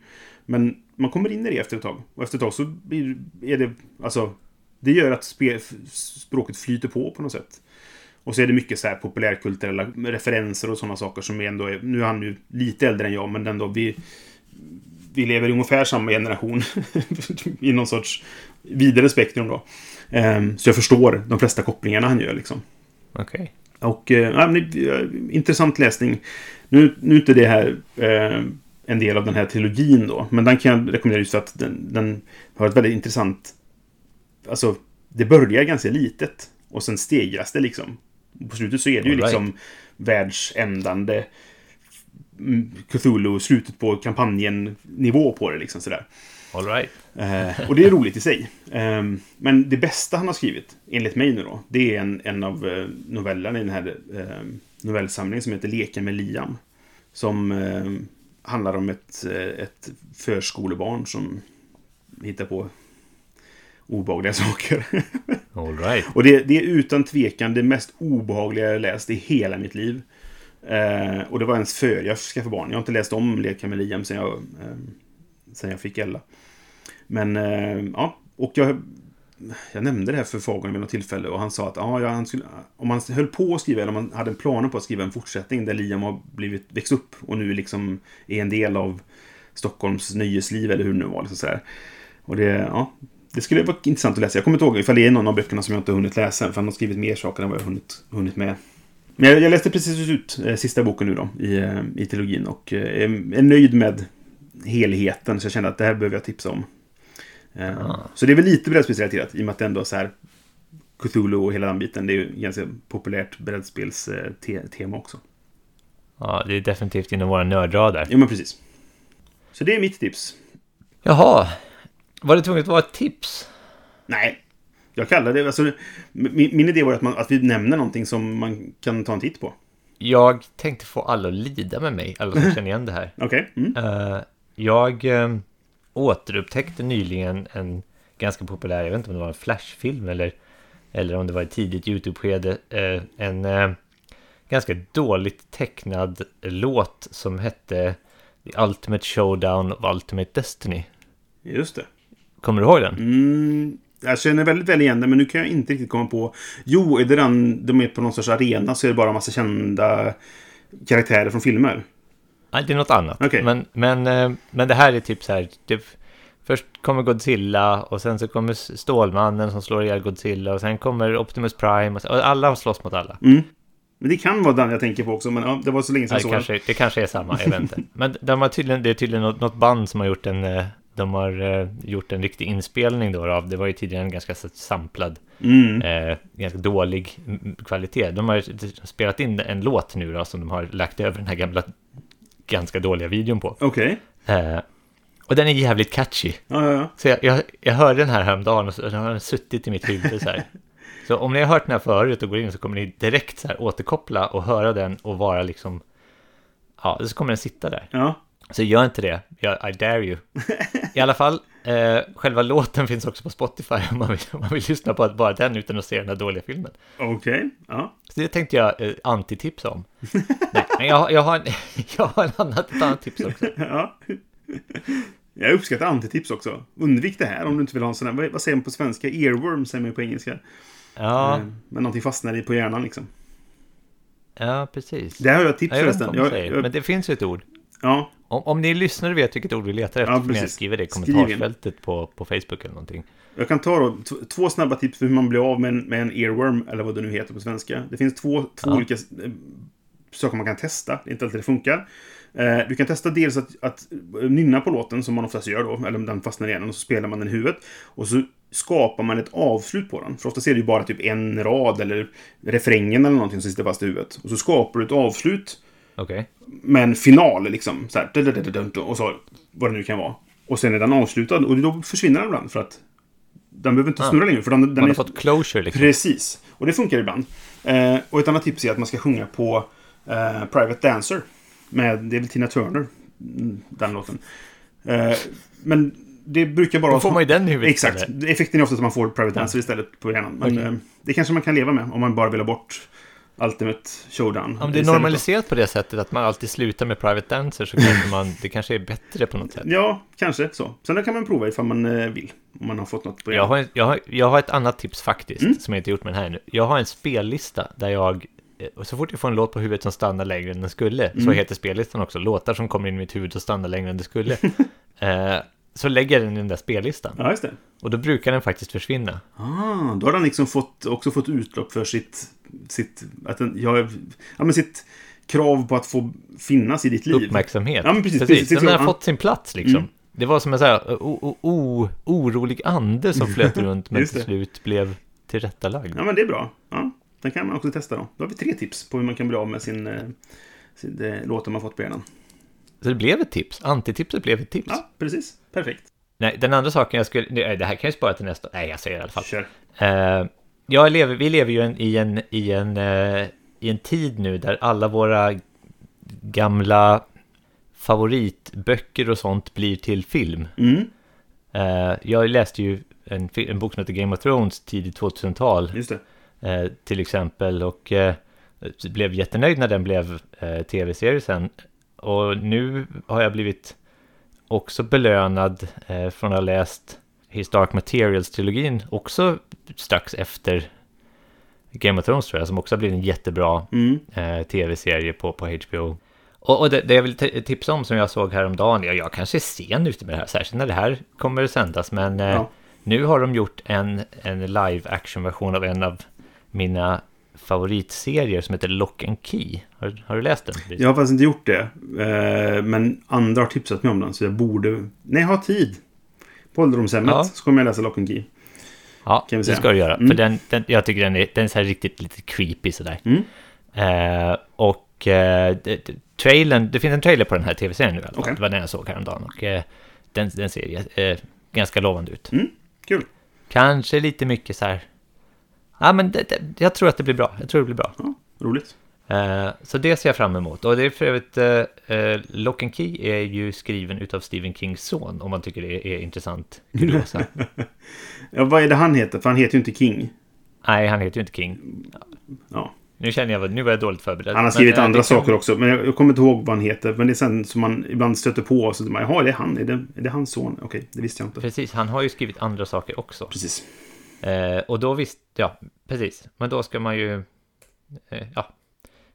Men man kommer in i det efter ett tag. Och efter ett tag så blir, är det... Alltså, det gör att spe, språket flyter på på något sätt. Och så är det mycket så här populärkulturella referenser och sådana saker som ändå är... Nu är han ju lite äldre än jag, men ändå vi... Vi lever i ungefär samma generation. I någon sorts vidare spektrum då. Ehm, så jag förstår de flesta kopplingarna han gör liksom. Okej. Och eh, ja, men, eh, intressant läsning. Nu, nu är inte det här eh, en del av den här trilogin då. Men den kan jag rekommendera just för att den, den har ett väldigt intressant... Alltså, det börjar ganska litet. Och sen stegras det liksom. På slutet så är det ju All right. liksom världsändande Cthulhu, slutet på kampanjen nivå på det liksom sådär. All right. Eh, och det är roligt i sig. Eh, men det bästa han har skrivit, enligt mig nu då, det är en, en av eh, novellerna i den här eh, novellsamlingen som heter Leka med Liam. Som eh, handlar om ett, eh, ett förskolebarn som hittar på obehagliga saker. All right. Och det, det är utan tvekan det mest obehagliga jag läst i hela mitt liv. Eh, och det var ens före jag skaffade barn. Jag har inte läst om Leka med Liam sen jag, eh, sen jag fick Ella. Men eh, ja, och jag, jag nämnde det här för Fagon vid något tillfälle och han sa att ah, ja, han skulle, om man höll på att skriva, eller om man hade planer på att skriva en fortsättning där Liam har blivit, växt upp och nu liksom är en del av Stockholms nöjesliv eller hur det nu var. Liksom så. Och det, ja, det skulle vara intressant att läsa. Jag kommer inte ihåg ifall det är någon av böckerna som jag inte har hunnit läsa. För han har skrivit mer saker än vad jag har hunnit, hunnit med. Men jag, jag läste precis ut eh, sista boken nu då i, eh, i trilogin och eh, är, nöjd med helheten. Så jag kände att det här behöver jag tipsa om. Eh, Ah. Så det är väl lite brädspelsrelaterat i och med att det ändå är så här Cthulhu och hela den biten. Det är ju ganska populärt brädspelstema också. Ja, det är definitivt inom våra nördradar. Jo men precis. Så det är mitt tips. Jaha. Var det tvunget att vara ett tips? Nej. Jag kallar det... Alltså, min, min idé var att, man, att vi nämner någonting som man kan ta en titt på. Jag tänkte få alla att lida med mig, alla som känner igen det här. Okej? Mm. Eh, jag uh, återupptäckte nyligen en ganska populär, jag vet inte om det var en flashfilm eller, eller om det var ett tidigt YouTube-skede, eh, en eh, ganska dåligt tecknad låt som hette The Ultimate Showdown of Ultimate Destiny. Just det. Kommer du ihåg den? Mm, jag känner väldigt väl igen det, men nu kan jag inte riktigt komma på... Jo, är det den de är på någon sorts arena så är det bara en massa kända karaktärer från filmer? Nej, det är något annat. Okej. Men, men, eh, men det här är typ så här. Det, först kommer Godzilla och sen så kommer Stålmannen som slår ihjäl Godzilla och sen kommer Optimus Prime och, och alla slåss mot alla. Mm. Men det kan vara den jag tänker på också, men ja, det var så länge sedan jag det, såg den. kanske, det kanske är samma, jag vet inte. Men de har tydligen, det är tydligen något, något band som har gjort en, eh, de har eh, gjort en riktig inspelning då av, det var ju tidigare en ganska samplad, Mm. eh, ganska dålig kvalitet. De har spelat in en låt nu då som de har lagt över den här gamla, ganska dåliga videon på. Okej. Eh, och den är jävligt catchy. Ja, ja, ja. Så jag, jag, jag hörde den här häromdagen och så, den har suttit i mitt huvud så här. Så om ni har hört den här förut och går in så kommer ni direkt så här återkoppla och höra den och vara liksom... Ja, så kommer den sitta där. ja. Så gör inte det. Jag, I dare you. I alla fall, Eh, själva låten finns också på Spotify om man vill, om man vill lyssna på bara den utan att se den här dåliga filmen. Okej, ja. Så det tänkte jag eh, antitipsa om. Nej, men jag, jag, har en, jag har en annat, ett annat tips också. ja. Jag uppskattar antitips också. Undvik det här om du inte vill ha en sån här, vad, vad säger man på svenska? Earworm säger man på engelska. Ja, Eh, Men någonting fastnar i på hjärnan liksom. ja precis. Det här har jag ett tips förresten. Jag, jag, men det finns ju ett ord. Ja, Om, om ni lyssnare vet vilket ord vi letar efter Ja, får ni skriva det i kommentarsfältet på, på Facebook eller någonting. jag kan ta då två snabba tips för hur man blir av med en, med en earworm, eller vad det nu heter på svenska. Det finns två, två Ja. olika eh, saker man kan testa. Det är inte alltid det funkar. Eh, du kan testa dels att, att nynna på låten, som man oftast gör då, eller om den fastnar i hjärnan, och så spelar man den i huvudet. Och så skapar man ett avslut på den. För ofta det ju bara typ en rad, eller refrängen eller någonting som sitter fast i huvudet. Och så skapar du ett avslut Med en final liksom. Så här, och så vad det nu kan vara. Och sen är den avslutad och då försvinner den ibland för att den behöver inte Ah. snurra längre. För den, den Man är, har fått closure liksom. Precis. Och det funkar ibland. Eh, och ett annat tips är att man ska sjunga på eh, Private Dancer. Med, det är väl Tina Turner, mm, den låten. Eh, men det brukar bara... Då får man ju den i huvudet Exakt. istället. Effekten är ofta att man får Private Dancer istället på hjärnan. Men Okej. eh, det kanske man kan leva med om man bara vill ha bort Ultimate Showdown. Om det är normaliserat på det sättet att man alltid slutar med private dancer så kanske man, det kanske är bättre på något sätt. Ja, kanske så. Sen kan man prova ifall man eh, vill. Om man har fått något på Jag har, en- jag, har, jag har ett annat tips faktiskt, Mm. som jag inte gjort med den här ännu. Jag har en spellista där jag, eh, så fort jag får en låt på huvudet som stannar längre än den skulle, så Mm. heter spellistan också, låtar som kommer in i mitt huvud och stannar längre än det skulle. eh, så lägger jag den i den där spellistan. Ja, just det. Och då brukar den faktiskt försvinna. Ah, då har han liksom fått, också fått utlopp för sitt... sitt att den, ja, ja, men sitt krav på att få finnas i ditt liv. Uppmärksamhet. Ja, men precis, precis, Den precis, har ja. fått sin plats liksom. Mm. Det var som en så här, o, o, orolig ande som flöt runt men till det. slut blev tillrättalagd. Ja, men det är bra. Ja, den kan man också testa då. Då har vi tre tips på hur man kan bli av med sin, eh, sin eh, låtar man fått på hjärnan. Så det blev ett tips. Antitipset blev ett tips. Ja, precis. Perfekt. Nej, den andra saken jag skulle... nej, Det här kan jag spara till nästa... Nej, jag säger det i alla fall. Kör. Eh, jag lever, vi lever ju en, i, en, i, en, eh, i en tid nu där alla våra gamla favoritböcker och sånt blir till film. Mm, Eh, jag läste ju en, en bok som heter Game of Thrones tidigt 2000-tal just det. eh, till exempel och eh, blev jättenöjd när den blev tv-serie sen. Och nu har jag blivit också belönad eh, från att ha läst His Dark Materials-trilogin också strax efter Game of Thrones tror jag, som också har blivit en jättebra Mm. eh, tv-serie på, på HBO. Och, och det, det jag vill tipsa om som jag såg häromdagen, ja, jag kanske är sen ute med det här, särskilt när det här kommer sändas, men eh, Ja. nu har de gjort en, en live action-version av en av mina favoritserier som heter Lock and Key. Har, har du läst den? Jag har faktiskt inte gjort det. Eh, men andra har tipsat mig om den, så jag borde... När jag har tid. På ålderdomshemmet Ja. så kommer jag läsa Lock and Key. Ja, det ska du göra. Mm. För den, den, jag tycker den är, den är så här riktigt lite creepy sådär. Mm. Eh, och eh, det, trailern, det finns en trailer på den här tv-serien nu i alla. Okej. Det var den jag såg häromdagen. Och eh, den, den ser eh, ganska lovande ut. Mm. Kul. Kanske lite mycket så här... Ja, men det, det, jag tror att det blir bra. Jag tror det blir bra. Ja, roligt. Eh, så det ser jag fram emot. Och det är för övrigt... Eh, eh, Lock and Key är ju skriven utav Stephen Kings son, om man tycker det är intressant. Ja, vad är det han heter? För han heter ju inte King. Nej, han heter ju inte King. Ja. Nu känner jag, nu var jag dåligt förberedd. Han har skrivit Men, andra kan- saker också, men jag, jag kommer inte ihåg vad han heter. Men det är sen som man ibland stöter på och så man, jaha, är det han? Är det, är det hans son? Okej, det visste jag inte. Precis, han har ju skrivit andra saker också. Precis. Eh, och då visst, ja, precis. Men då ska man ju, eh, ja,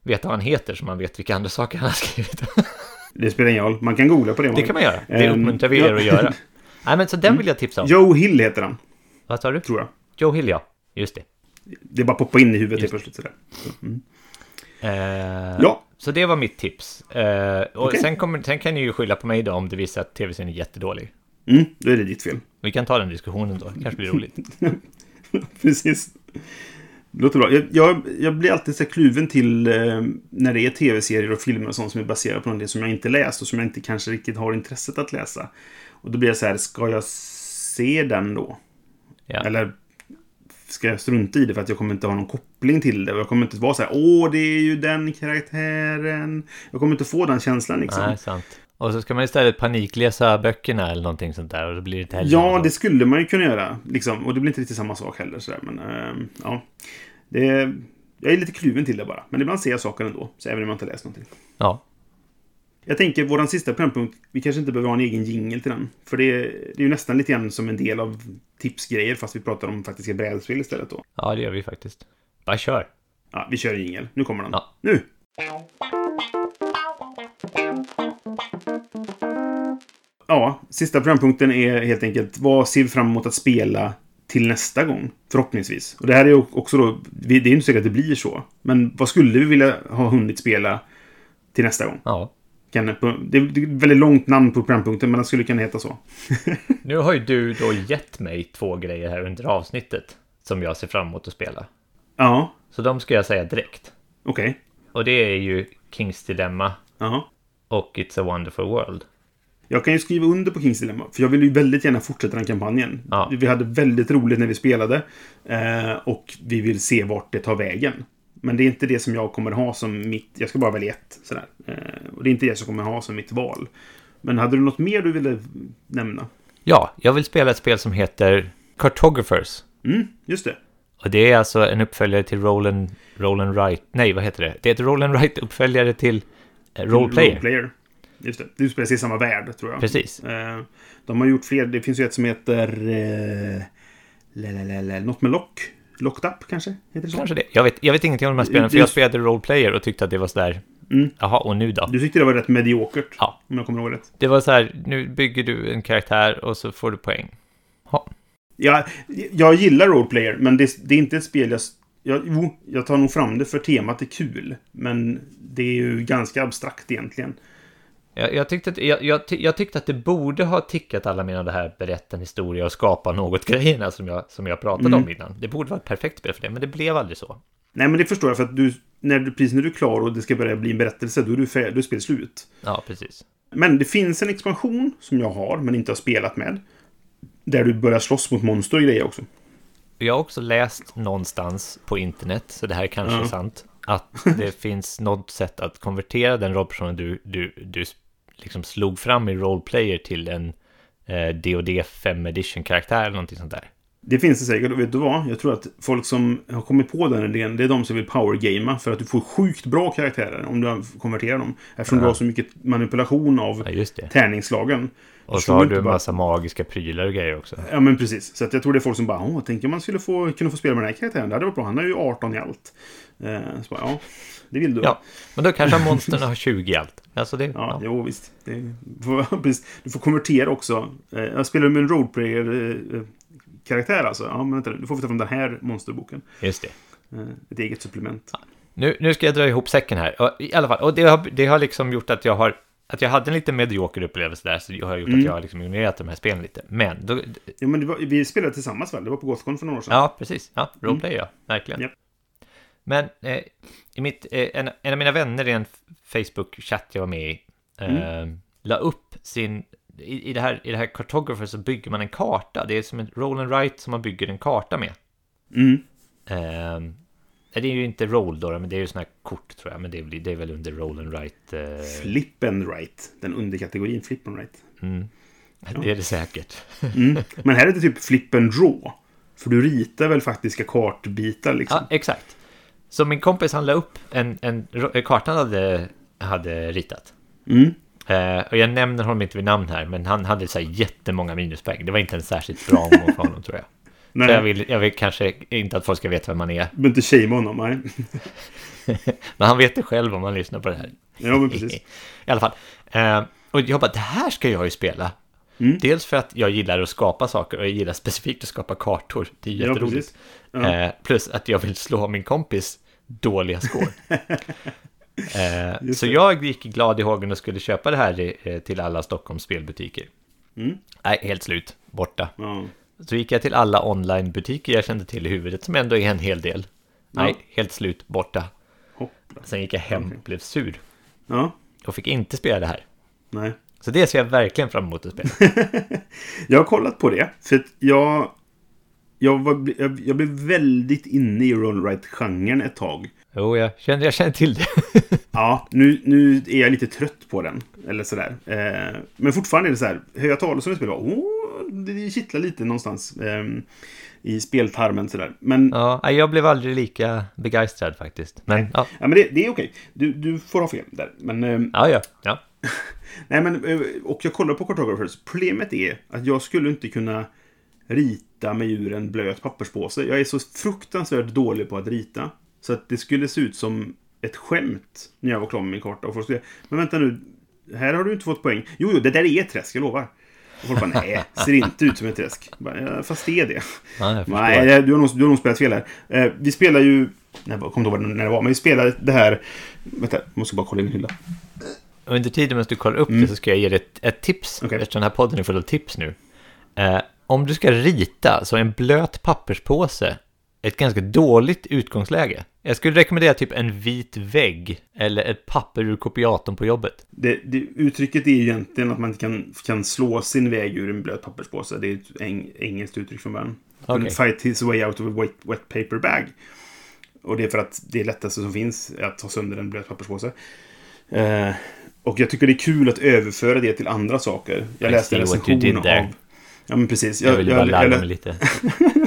veta vad han heter så man vet vilka andra saker han har skrivit. Det spelar ingen roll. Man kan googla på det. det kan man göra. Det Ehm, uppmuntrar vi er att göra. Nej, men så den vill jag tipsa om. Joe Hill heter han, Vad sa du? tror jag. Joe Hill, ja. Just det. Det bara poppar in i huvudet helt plötsligt. Sådär. Så, mm. Eh, Ja. Så det var mitt tips. Eh, och Okej. sen, kommer, sen kan ni ju skylla på mig då om det visar att tv-serien är jättedålig. Mm, då är det ditt fel. Vi kan ta den diskussionen då, det kanske blir roligt. Precis. Låter bra. Jag, jag, jag blir alltid så kluven till eh, när det är tv-serier och filmer och sånt som är baserat på något som jag inte läst och som jag inte kanske riktigt har intresset att läsa. Och då blir jag så här, ska jag se den då? Ja. Eller ska jag strunta i det för att jag kommer inte ha någon koppling till det? Och jag kommer inte vara så här, åh, det är ju den karaktären. Jag kommer inte få den känslan liksom. Nej, sant. Och så ska man istället panikläsa böckerna eller någonting sånt där och då blir det inte heller Ja, det skulle man ju kunna göra. Liksom. Och det blir inte riktigt samma sak heller. Sådär. Men ehm, ja. Det, jag är lite kluven till det bara. Men ibland ser jag saker ändå. Så även om jag inte läst någonting. Ja, Jag tänker, våran sista programpunkt, vi kanske inte behöver ha en egen jingel till den. För det, det är ju nästan lite grann som en del av tipsgrejer, fast vi pratar om faktiska brädspel istället då. ja det gör vi faktiskt. Bara kör. Ja, vi kör en jingel. Nu kommer den. Ja. Nu! Ja, sista programpunkten är helt enkelt vad ser vi fram emot att spela till nästa gång? Förhoppningsvis. Och det här är ju också då, det är ju inte säkert att det blir så. Men vad skulle vi vilja ha hunnit spela till nästa gång? Ja. Kan, det är ett väldigt långt namn på programpunkten, men den skulle kunna heta så. Nu har ju du då gett mig två grejer här under avsnittet som jag ser fram emot att spela. Ja, Så de ska jag säga direkt. okej. Och det är ju Kings Dilemma Ja. och It's a Wonderful World. Jag kan ju skriva under på Kings Dilemma, för jag vill ju väldigt gärna fortsätta den kampanjen. Ja. Vi hade väldigt roligt när vi spelade. Eh, och vi vill se vart det tar vägen. Men det är inte det som jag kommer ha som mitt... Jag ska bara välja ett. Sådär. Eh, och det är inte det som jag kommer ha som mitt val. Men hade du något mer du ville nämna? Ja, jag vill spela ett spel som heter Cartographers. Mm, just det. Och det är alltså en uppföljare till Roll and, Roll and Write. Nej, vad heter det? Det är ett Roll and Write-uppföljare till eh, Roleplayer. Roleplayer. Just det. Du spelar sig i samma värld, tror jag. Precis. Eh, de har gjort fler. Det finns ju ett som heter... Eh, lalalala, något med lock. Locked Up, kanske? Heter det så? Kanske det. Jag vet, jag vet ingenting om de här spelen, för Det- jag spelade Roleplayer och tyckte att det var sådär... Mm. Jaha, och nu då? Du tyckte det var rätt mediokert. Ja. Om jag kommer ihåg rätt. Det var så här, nu bygger du en karaktär och så får du poäng. Ja, Jag, jag gillar roleplayer, men det, det är inte ett spel jag... jag jo, jag tar nog fram det för temat är kul. Men det är ju ganska abstrakt egentligen. Jag, jag, tyckte att, jag, jag, jag tyckte att det borde ha tickat alla mina det här berätta en historia och skapa något-grejerna som jag, som jag pratade Mm. om innan. Det borde vara ett perfekt spel för det, men det blev aldrig så. Nej, men det förstår jag för att du... När du, precis när du är klar och det ska börja bli en berättelse, då är du färdig, då är spelet slut. Ja, precis. Men det finns en expansion som jag har, men inte har spelat med. Där du börjar slåss mot monster och grejer också. Jag har också läst någonstans på internet, så det här kanske Ja. är sant, att det finns något sätt att konvertera den rollpersonen du, du, du liksom slog fram i roleplayer till en eh, D&D 5 edition-karaktär eller någonting sånt där. Det finns det säkert, och vet du vad? Jag tror att folk som har kommit på den idén, det är de som vill powergamea för att du får sjukt bra karaktärer om du konverterar dem. Eftersom Ja. du har så mycket manipulation av Ja, tärningslagen. Och så har du en bara- massa magiska prylar och grejer också. Ja, men precis. Så att jag tror det är folk som bara, åh, tänk om man skulle få, kunna få spela med den här karaktären. Det hade varit bra. Han är ju 18 i allt. Eh, så bara, ja, det vill du. Ja, men då kanske monstren har 20 i allt. Alltså det, Ja, ja. jo visst. Det, precis. Du får konvertera också. Eh, Jag spelar med en roleplayer-karaktär alltså. Ja, men vänta. Du får ta fram den här monsterboken. just det. Eh, Ett eget supplement. Nu, nu ska jag dra ihop säcken här. I alla fall, och det har, det har liksom gjort att jag har att jag hade en lite medioker upplevelse där, så det har gjort Mm. att jag har liksom ignorerat de här spelen lite. Men, då, Ja, men var, vi spelade tillsammans väl? Det var på Gothcon för några år sedan. ja, precis. Ja, roleplay ja, verkligen. Japp. Men eh, i mitt, eh, en, en av mina vänner i en Facebook-chatt jag var med i, eh, la upp sin... I, i, det här, I det här Cartographer så bygger man en karta. Det är som en roll and write som man bygger en karta med. Mm. Det är ju inte roll då, men det är ju sådana här kort tror jag. Men det är, det är väl under roll and write. Eh, Flip and right. Den underkategorin flip and right. mm. Det är det säkert. Mm. Men här är det typ flip and draw. För du ritar väl faktiska kartbitar liksom. Ja, exakt. Så min kompis han la upp en, en, en kartan hade, hade ritat. Mm. Eh, och jag nämner honom inte vid namn här, men han hade så här jättemånga minuspoäng. Det var inte en särskilt bra mål för honom tror jag. Nej, Så jag vill, jag vill kanske inte att folk ska veta vem man är. behöver inte shamea honom. Nej. Men han vet det själv om han lyssnar på det här. Ja, men precis. I alla fall. Eh, och jag bara, det här ska jag ju spela. Mm. Dels för att jag gillar att skapa saker och jag gillar specifikt att skapa kartor. Det är Ja, jätteroligt. precis. Ja. Eh, plus att jag vill slå min kompis dåliga score. eh, så jag gick glad i hågen och skulle köpa det här eh, till alla Stockholms spelbutiker. Mm. Nej, helt slut. Borta. Ja. Så gick jag till alla onlinebutiker jag kände till i huvudet, som ändå är en hel del. Nej, Ja. helt slut. Borta. Hoppla. Sen gick jag hem och blev sur. Ja. Och fick inte spela det här. Nej. Så det ser jag verkligen fram emot att spela. Jag har kollat på det. För att jag... Jag, var, jag, jag blev väldigt inne i roll right genren ett tag. Jo, jag känner, jag känner till det. Ja, nu, nu är jag lite trött på den. Eller sådär. Eh, men fortfarande är det så här. Hör jag talas om ett spel, bara, åh, det kittlar lite någonstans. Eh, I speltarmen sådär. Men, ja. Ja, jag blev aldrig lika begeistrad faktiskt. Men ja, men det, det är okej. Du, du får ha fel där. Men, eh, ja, ja. ja. nej, men, eh, och jag kollar på Cartographers. Problemet är att jag skulle inte kunna rita med ur en blöt papperspåse. Jag är så fruktansvärt dålig på att rita. Så att det skulle se ut som ett skämt när jag var klar med min karta. Och folk skulle men vänta nu, här har du inte fått poäng. Jo, jo, det där är ett träsk, jag lovar. Och folk bara, nej, ser inte ut som ett träsk. Jag Bara, fast det är det. ja. Nej, det- du har nog, du har nog spelat fel här. Eh, vi spelar ju... Jag kommer inte ihåg när det var, men vi spelade det här... Vänta, jag måste bara kolla i min hylla. Under tiden medan du kollar upp det så ska jag ge dig ett, ett tips. Okej. Eftersom den här podden är full av tips nu. Eh, om du ska rita så en blöt papperspåse ett ganska dåligt utgångsläge. Jag skulle rekommendera typ en vit vägg eller ett papper ur kopiatorn på jobbet. Det, det, uttrycket är egentligen att man inte kan, kan slå sin väg ur en blöt papperspåse. Det är ett eng, engelskt uttryck från början. Okej. Fight his way out of a wet, wet paper bag. Och det är för att det lättaste som finns är att ta sönder en blöt papperspåse. Eh, och jag tycker det är kul att överföra det till andra saker. Jag läste en recension av... Ja, men precis. Jag ville bara jag, mig lite.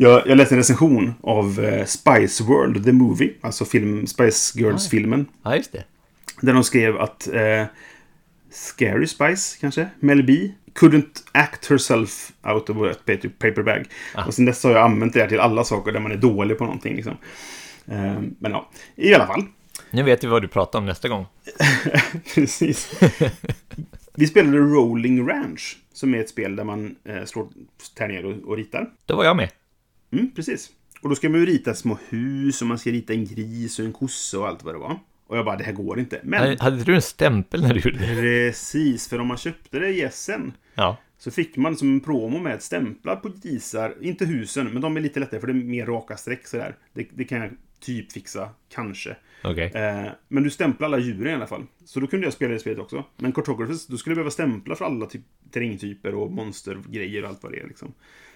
jag, jag läste en recension av eh, Spice World, the movie. Alltså film, Spice Girls-filmen. Ja, just det. Där de skrev att eh, Scary Spice, kanske? Mel B. Couldn't act herself out of a paper, paper bag. Ah. Och sen dess har jag använt det här till alla saker där man är dålig på någonting. Liksom. Eh, men ja, i alla fall. Nu vet vi vad du pratar om nästa gång. Precis. Vi spelade Rolling Ranch, som är ett spel där man eh, slår tärningar och, och ritar. Då var jag med. Mm, precis. Och då ska man ju rita små hus och man ska rita en gris och en kossa och allt vad det var. Och jag bara, det här går inte. Men Hade- Hade du en stämpel när du gjorde det? Precis, för om man köpte det i Essen Ja. så fick man som en promo med stämplar på grisar. Inte husen, men de är lite lättare för det är mer raka streck sådär. Det, det kan jag typ fixa, kanske. Okej. Eh, men du stämplar alla djuren i alla fall. Så då kunde jag spela det spelet också. Men Cartographers, då skulle jag behöva stämpla för alla typ, terrängtyper och monstergrejer och allt vad det är. Liksom.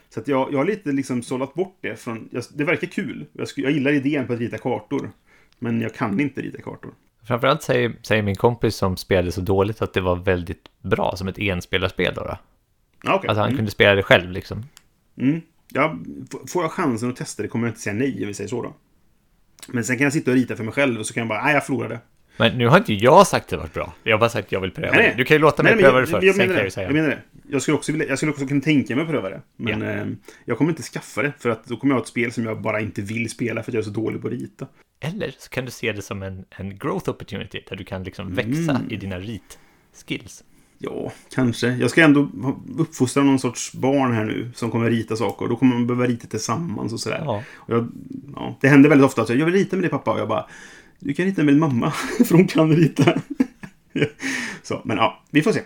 Så att jag, jag har lite liksom sållat bort det från... Jag, det verkar kul. Jag, jag gillar idén på att rita kartor. Men jag kan inte rita kartor. Framförallt säger, säger min kompis som spelade så dåligt att det var väldigt bra som ett enspelarspel då. då. Okej. Att han Mm. kunde spela det själv liksom. Mm. Ja, får jag chansen att testa det kommer jag inte säga nej, om vi säger så då. Men sen kan jag sitta och rita för mig själv och så kan jag bara, nej jag förlorade. Men nu har inte jag sagt att det var bra. Jag har bara sagt att jag vill pröva det. Du kan ju låta mig Nej, pröva jag, det först, Jag, sen kan jag det. ju säga. Jag menar det. Jag skulle, också vilja, jag skulle också kunna tänka mig att pröva det. Men Ja. eh, jag kommer inte skaffa det, för att då kommer jag ha ett spel som jag bara inte vill spela för att jag är så dålig på att rita. Eller så kan du se det som en, en growth opportunity, där du kan liksom växa Mm. i dina rit-skills. Ja, kanske. Jag ska ändå uppfostra någon sorts barn här nu som kommer rita saker. Då kommer man behöva rita tillsammans och sådär. Ja. Och jag, ja, det händer väldigt ofta att jag, jag vill rita med dig pappa och jag bara Du kan rita med din mamma, för hon kan rita. så, men ja, vi får se.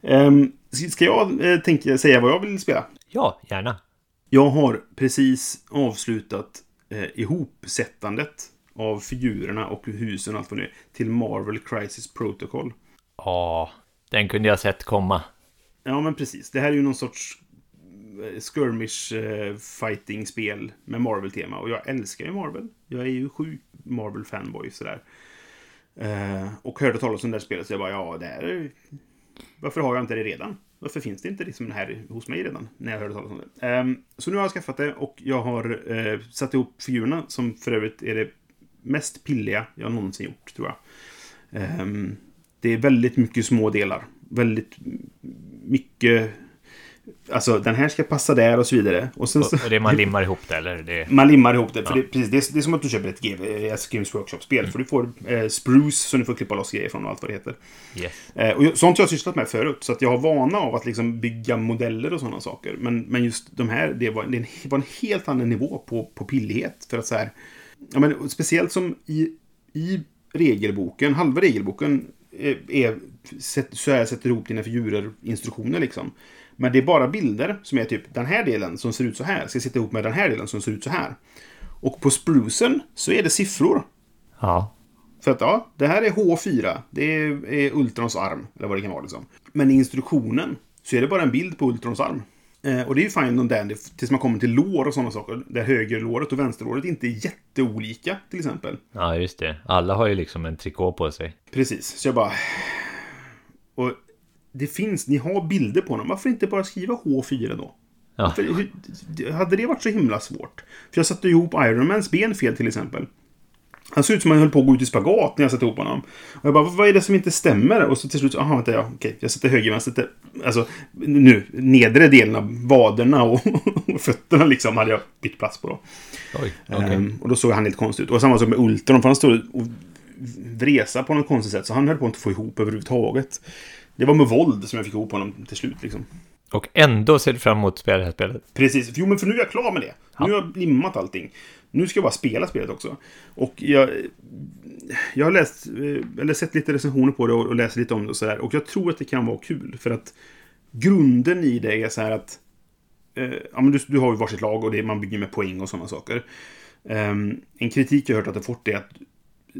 Um, ska jag eh, tänka, säga vad jag vill spela? ja, gärna. Jag har precis avslutat eh, ihopsättandet av figurerna och husen och allt vad det är till Marvel Crisis Protocol. Ja, den kunde jag sett komma. Ja, men precis. Det här är ju någon sorts skirmish eh, fighting-spel med Marvel-tema. Och jag älskar ju Marvel. Jag är ju sjuk Marvel-fanboy sådär. Eh, och hörde talas om det här spelet så jag bara, ja, det här är... Varför har jag inte det redan? Varför finns det inte liksom här hos mig redan? När jag hörde talas om det. Ehm, så nu har jag skaffat det och jag har eh, satt ihop figurerna som för övrigt är det mest pilliga jag någonsin gjort, tror jag. Ehm, det är väldigt mycket små delar. Väldigt mycket... Alltså, den här ska passa där och så vidare. Och sen Och, och det man limmar ihop det, eller? Det, Man limmar ihop det. För Ja. det, precis, det, är, det är som att du köper ett GV, eh, Games Workshop-spel. För du får eh, spruce som du får klippa loss grejer från och allt vad det heter. yes. Eh, och jag- sånt har jag sysslat med förut. Så att jag har vana av att liksom bygga modeller och sådana saker. Men, men just de här, det var, det var en helt annan nivå på, på pillighet. För att så här... Ja, men, speciellt som i, i regelboken, halva regelboken är, är sätt- så här sätter ihop dina figurer, instruktioner liksom. Men det är bara bilder som är typ den här delen som ser ut så här ska sitta ihop med den här delen som ser ut så här. Och på sprucen så är det siffror. Ja. För att ja, det här är H4. Det är, är Ultrons arm. Eller vad det kan vara liksom. Men i instruktionen så är det bara en bild på Ultrons arm. Eh, och det är ju fine och dandy tills man kommer till lår och sådana saker. Där högerlåret och vänsterlåret inte är jätteolika till exempel. Ja, just det. Alla har ju liksom en trikå på sig. Precis, så jag bara... Och det finns, ni har bilder på dem. Varför inte bara skriva H4 då? Ja. För, hade det varit så himla svårt? För jag satte ihop Ironmans ben fel till exempel. Han såg ut som han höll på att gå ut i spagat när jag satte ihop honom. Och jag bara, vad är det som inte stämmer? Och så till slut, aha, vänta, ja, okej, jag sätter höger, vänster, alltså nu, nedre delen av vaderna och, och fötterna liksom hade jag bytt plats på då. Oj, okej. Ehm, och då såg han lite konstig ut. Och samma sak med Ultron, för han stod och vresa på något konstigt sätt. Så han höll på att inte få ihop överhuvudtaget. Det var med våld som jag fick ihop honom till slut. Liksom. Och ändå ser du fram emot att spela det här spelet. Precis, jo men för nu är jag klar med det. Nu har jag limmat allting. Nu ska jag bara spela spelet också. Och jag, jag har läst, eh, eller sett lite recensioner på det och, och läst lite om det och sådär. Och jag tror att det kan vara kul. För att grunden i det är så här att eh, ja, men du, du har ju varsitt lag och det, man bygger med poäng och sådana saker. Ehm, en kritik jag har hört att det fått är att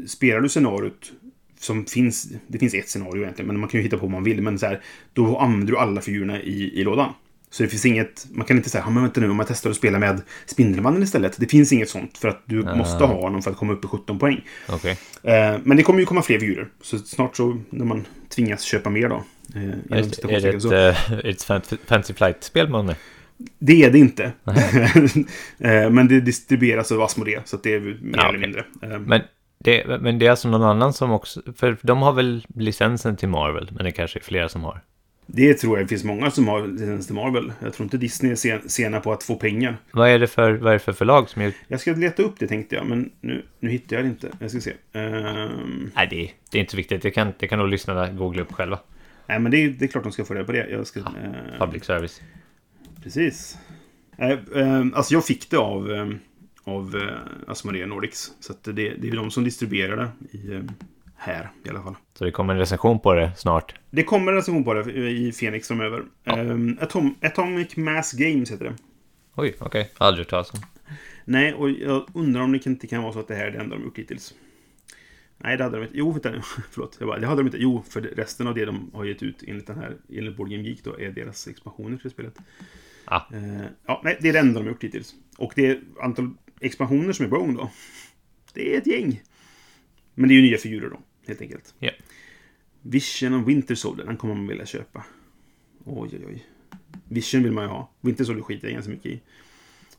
spelar du scenariot som finns, det finns ett scenario egentligen, men man kan ju hitta på vad man vill, men så här, då använder du alla figurerna i, i lådan. Så det finns inget, man kan inte säga, men vänta nu, om jag testar att spela med Spindelmannen istället. Det finns inget sånt, för att du måste ha honom för att komma upp i 17 poäng. Okej. Eh, men det kommer ju komma fler figurer, så snart så, när man tvingas köpa mer då. Eh, Är, det- är det ett, så- eh, är det ett Fan- Fantasy Flight-spel man Det är det inte. Eh, men det distribueras av Asmodee, så det är mer Ja, eller okej. mindre. Eh, Men det, men det är alltså någon annan som också... För de har väl licensen till Marvel, men det kanske är flera som har. Det tror jag det finns många som har licens till Marvel. Jag tror inte Disney är sen, sena på att få pengar. Vad är det för, vad är för förlag som gör... Jag ska leta upp det tänkte jag, men nu, nu hittar jag det inte. Jag ska se. Ehm, Nej, det, det är inte så viktigt. Det kan, det kan nog lyssnarna googla upp själva. nej, men det är, det är klart de ska få reda på det. Jag ska, eh, Public service. Precis. Nej, ehm, alltså jag fick det av, av eh, Asmodee Nordics. Så det, det är ju de som distribuerar det i, ehm, här i alla fall. Så det kommer en recension på det snart. Det kommer en recension på det i Fenix framöver. Ja. Ehm, Atom, Atomic Mass Games heter det. Oj, okej. Aldrig hört talas om. Nej, och jag undrar om det inte kan vara så att det här är det enda de gjort hittills. Nej, det hade de inte. Jo, vänta nu. Förlåt. Jag bara, det hade de inte. Jo, för resten av det de har gett ut enligt den här, enligt Board Game Geek då, är deras expansioner till spelet. Ah. Eh, ja, nej, det är det enda de har gjort hittills. Och det är antal expansioner som är på gång då. Det är ett gäng. Men det är ju nya figurer då, helt enkelt. Ja. Vision och Winter Soldier, den kommer man vilja köpa. Oj, oj, oj. Vision vill man ju ha. Winter Soldier skiter jag ganska mycket i.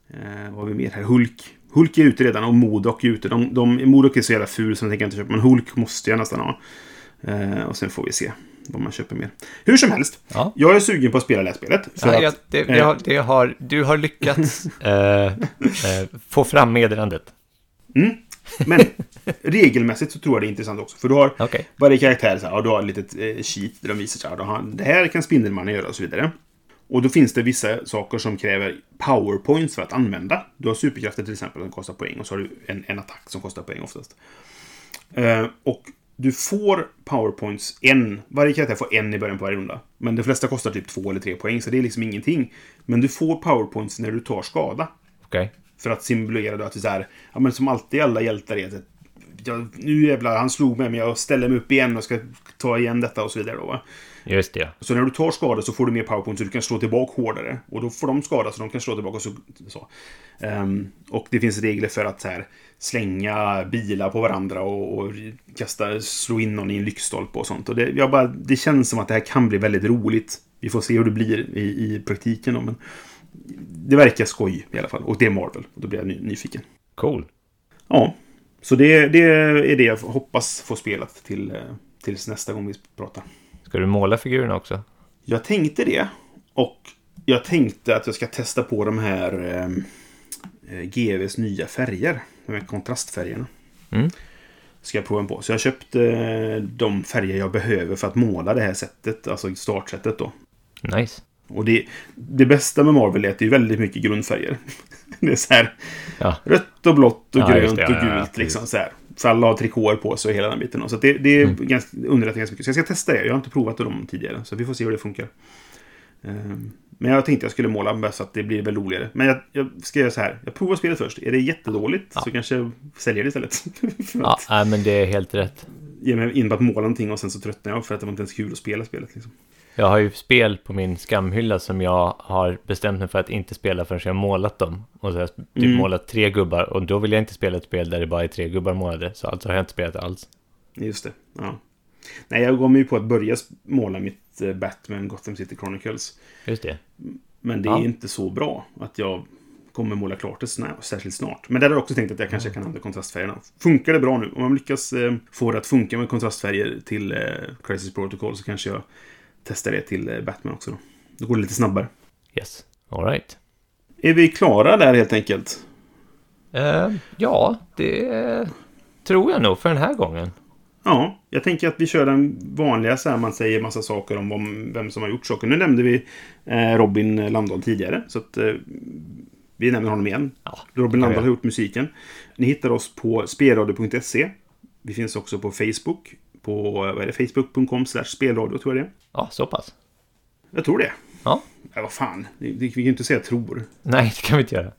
Eh, vad har vi mer här? Hulk. Hulk är ute redan och Modok är ute. De, de, Modok är så jävla ful så den tänker jag inte köpa. Men Hulk måste jag nästan ha. Eh, och sen får vi se vad man köper mer. Hur som helst. Ja. Jag är sugen på att spela det här spelet. Ja, att, ja, det, det har, det har, du har lyckats eh, eh, få fram meddelandet. Mm. Men regelmässigt så tror jag det är intressant också. För du har Okej. varje karaktär så här, och du har ett litet eh, sheet där de visar så här, har, det här kan Spindelmannen göra och så vidare. Och då finns det vissa saker som kräver powerpoints för att använda. Du har superkrafter till exempel som kostar poäng och så har du en, en attack som kostar poäng oftast. Eh, och du får powerpoints en, varje karaktär får en i början på varje runda. Men de flesta kostar typ två eller tre poäng så det är liksom ingenting. Men du får powerpoints när du tar skada. Okej. För att simulera då att det är så här, ja men som alltid alla hjältar är att ja, nu jävlar, han slog mig men jag ställer mig upp igen och ska ta igen detta och så vidare då va. Just det. Så när du tar skada så får du mer powerpoint så du kan slå tillbaka hårdare. Och då får de skada så de kan slå tillbaka och så. så. Ehm, och det finns regler för att här, slänga bilar på varandra och, och kasta, slå in någon i en lyktstolpe och sånt. Och det, jag bara, det känns som att det här kan bli väldigt roligt. Vi får se hur det blir i, i praktiken då, men det verkar skoj i alla fall. Och det är Marvel. Och då blir jag ny, nyfiken. Cool. Ja, så det, det är det jag hoppas få spelat till, eh, tills nästa gång vi pratar. Ska du måla figurerna också? Jag tänkte det. Och jag tänkte att jag ska testa på de här eh, eh, GVs nya färger. De här kontrastfärgerna. Mm. Ska jag prova på. Så jag köpte eh, de färger jag behöver för att måla det här sättet. Alltså startsättet då. Nice. Och det, det bästa med Marvel är att det är väldigt mycket grundfärger. Det är så här Ja. rött och blått och Ja, grönt det, och ja, ja, gult. liksom så här. För alla har trikåer på sig och hela den biten. Så det, det är Mm. ganska, underlättar ganska mycket. Så jag ska testa det. Jag har inte provat dem tidigare. Så vi får se hur det funkar. Ehm, Men jag tänkte jag skulle måla bara så att det blir väl roligare. Men jag, jag ska göra så här. Jag provar spelet först. Är det jättedåligt Ja. så kanske jag säljer det istället. Ja, nej, men det är helt rätt. ge mig in på att måla någonting och sen så tröttnar jag för att det var inte ens kul att spela spelet. Liksom. Jag har ju spel på min skamhylla som jag har bestämt mig för att inte spela förrän jag har målat dem. Och så har jag typ Mm. målat tre gubbar och då vill jag inte spela ett spel där det bara är tre gubbar målade. Så alltså har jag inte spelat alls. Just det. Ja. Nej, jag gav mig ju på att börja måla mitt eh, Batman Gotham City Chronicles. Just det. Men det Ja. är inte så bra att jag kommer måla klart det snart, särskilt snart. Men där har jag också tänkt att jag kanske kan använda kontrastfärgerna. Funkar det bra nu? Om man lyckas eh, få det att funka med kontrastfärger till eh, Crisis Protocol så kanske jag testar det till eh, Batman också. Då. då går det lite snabbare. Yes. All right. Är vi klara där helt enkelt? Eh, ja, det tror jag nog för den här gången. Ja, jag tänker att vi kör den vanliga så här man säger massa saker om vem som har gjort saker. Nu nämnde vi eh, Robin Landahl tidigare, så att eh, vi nämner honom igen. Ja, Robin Landahl har gjort musiken. Ni hittar oss på spelradio.se. Vi finns också på Facebook. På vad är det, facebook.com spelradio tror jag det. Ja, så pass. Jag tror det. Ja. Ja, vad fan. Det- det- Vi kan ju inte säga tror. Nej, det kan vi inte göra.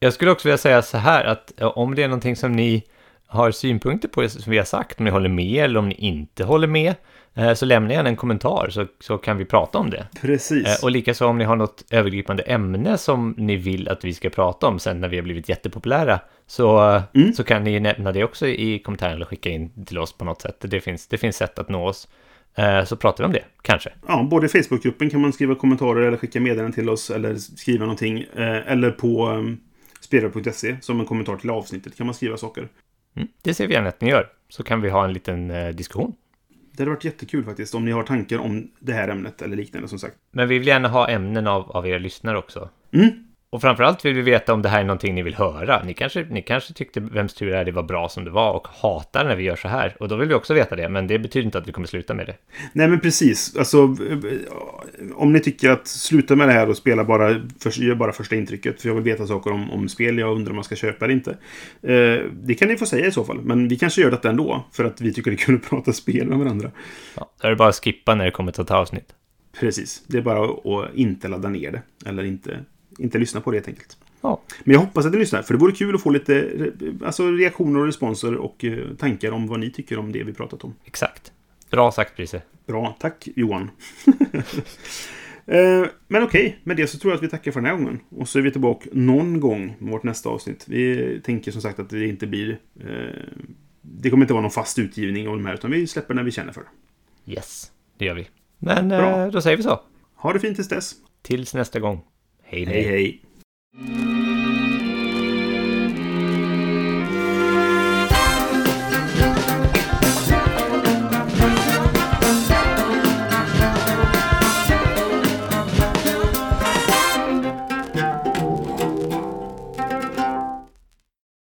Jag skulle också vilja säga så här att om det är någonting som ni har synpunkter på som vi har sagt, om ni håller med eller om ni inte håller med, eh, så lämna gärna en kommentar så, så kan vi prata om det. Precis. Eh, Och likaså om ni har något övergripande ämne som ni vill att vi ska prata om sen när vi har blivit jättepopulära, så, eh, Mm. så kan ni nämna det också i kommentaren eller skicka in till oss på något sätt. Det finns, det finns sätt att nå oss. Så pratar vi om det, kanske. Ja, både i Facebookgruppen kan man skriva kommentarer eller skicka meddelanden till oss eller skriva någonting. Eller på spelradio.se som en kommentar till avsnittet kan man skriva saker. Mm. Det ser vi gärna att ni gör, så kan vi ha en liten eh, diskussion. Det hade varit jättekul faktiskt om ni har tankar om det här ämnet eller liknande som sagt. Men vi vill gärna ha ämnen av, av er lyssnare också. Mm. Och framförallt vill vi veta om det här är någonting ni vill höra. Ni kanske, ni kanske tyckte Vems tur är det var bra som det var och hatar när vi gör så här. Och då vill vi också veta det, men det betyder inte att vi kommer sluta med det. Nej men precis. Alltså, om ni tycker att sluta med det här och spela bara, för, gör bara första intrycket. För jag vill veta saker om, om spel. Jag undrar om man ska köpa eller inte. Eh, det kan ni få säga i så fall. Men vi kanske gör detta ändå. För att vi tycker det är kul att prata spel med varandra. Ja, då är det bara att skippa när det kommer till ett avsnitt. Precis. Det är bara att, att inte ladda ner det. Eller inte, inte lyssna på det helt enkelt. Ja, Men jag hoppas att ni lyssnar. För det vore kul att få lite alltså, reaktioner och responser och eh, tankar om vad ni tycker om det vi pratat om. exakt. Bra sagt, Prise. Bra, tack Johan. Eh, Men okej, med det så tror jag att vi tackar för den här gången. Och så är vi tillbaka någon gång med vårt nästa avsnitt. Vi tänker som sagt att det inte blir... eh, Det kommer inte vara någon fast utgivning av de här, utan vi släpper när vi känner för det. Yes, det gör vi. Men eh, då säger vi så. Ha det fint tills dess. Tills nästa gång. Hej, Hej hej!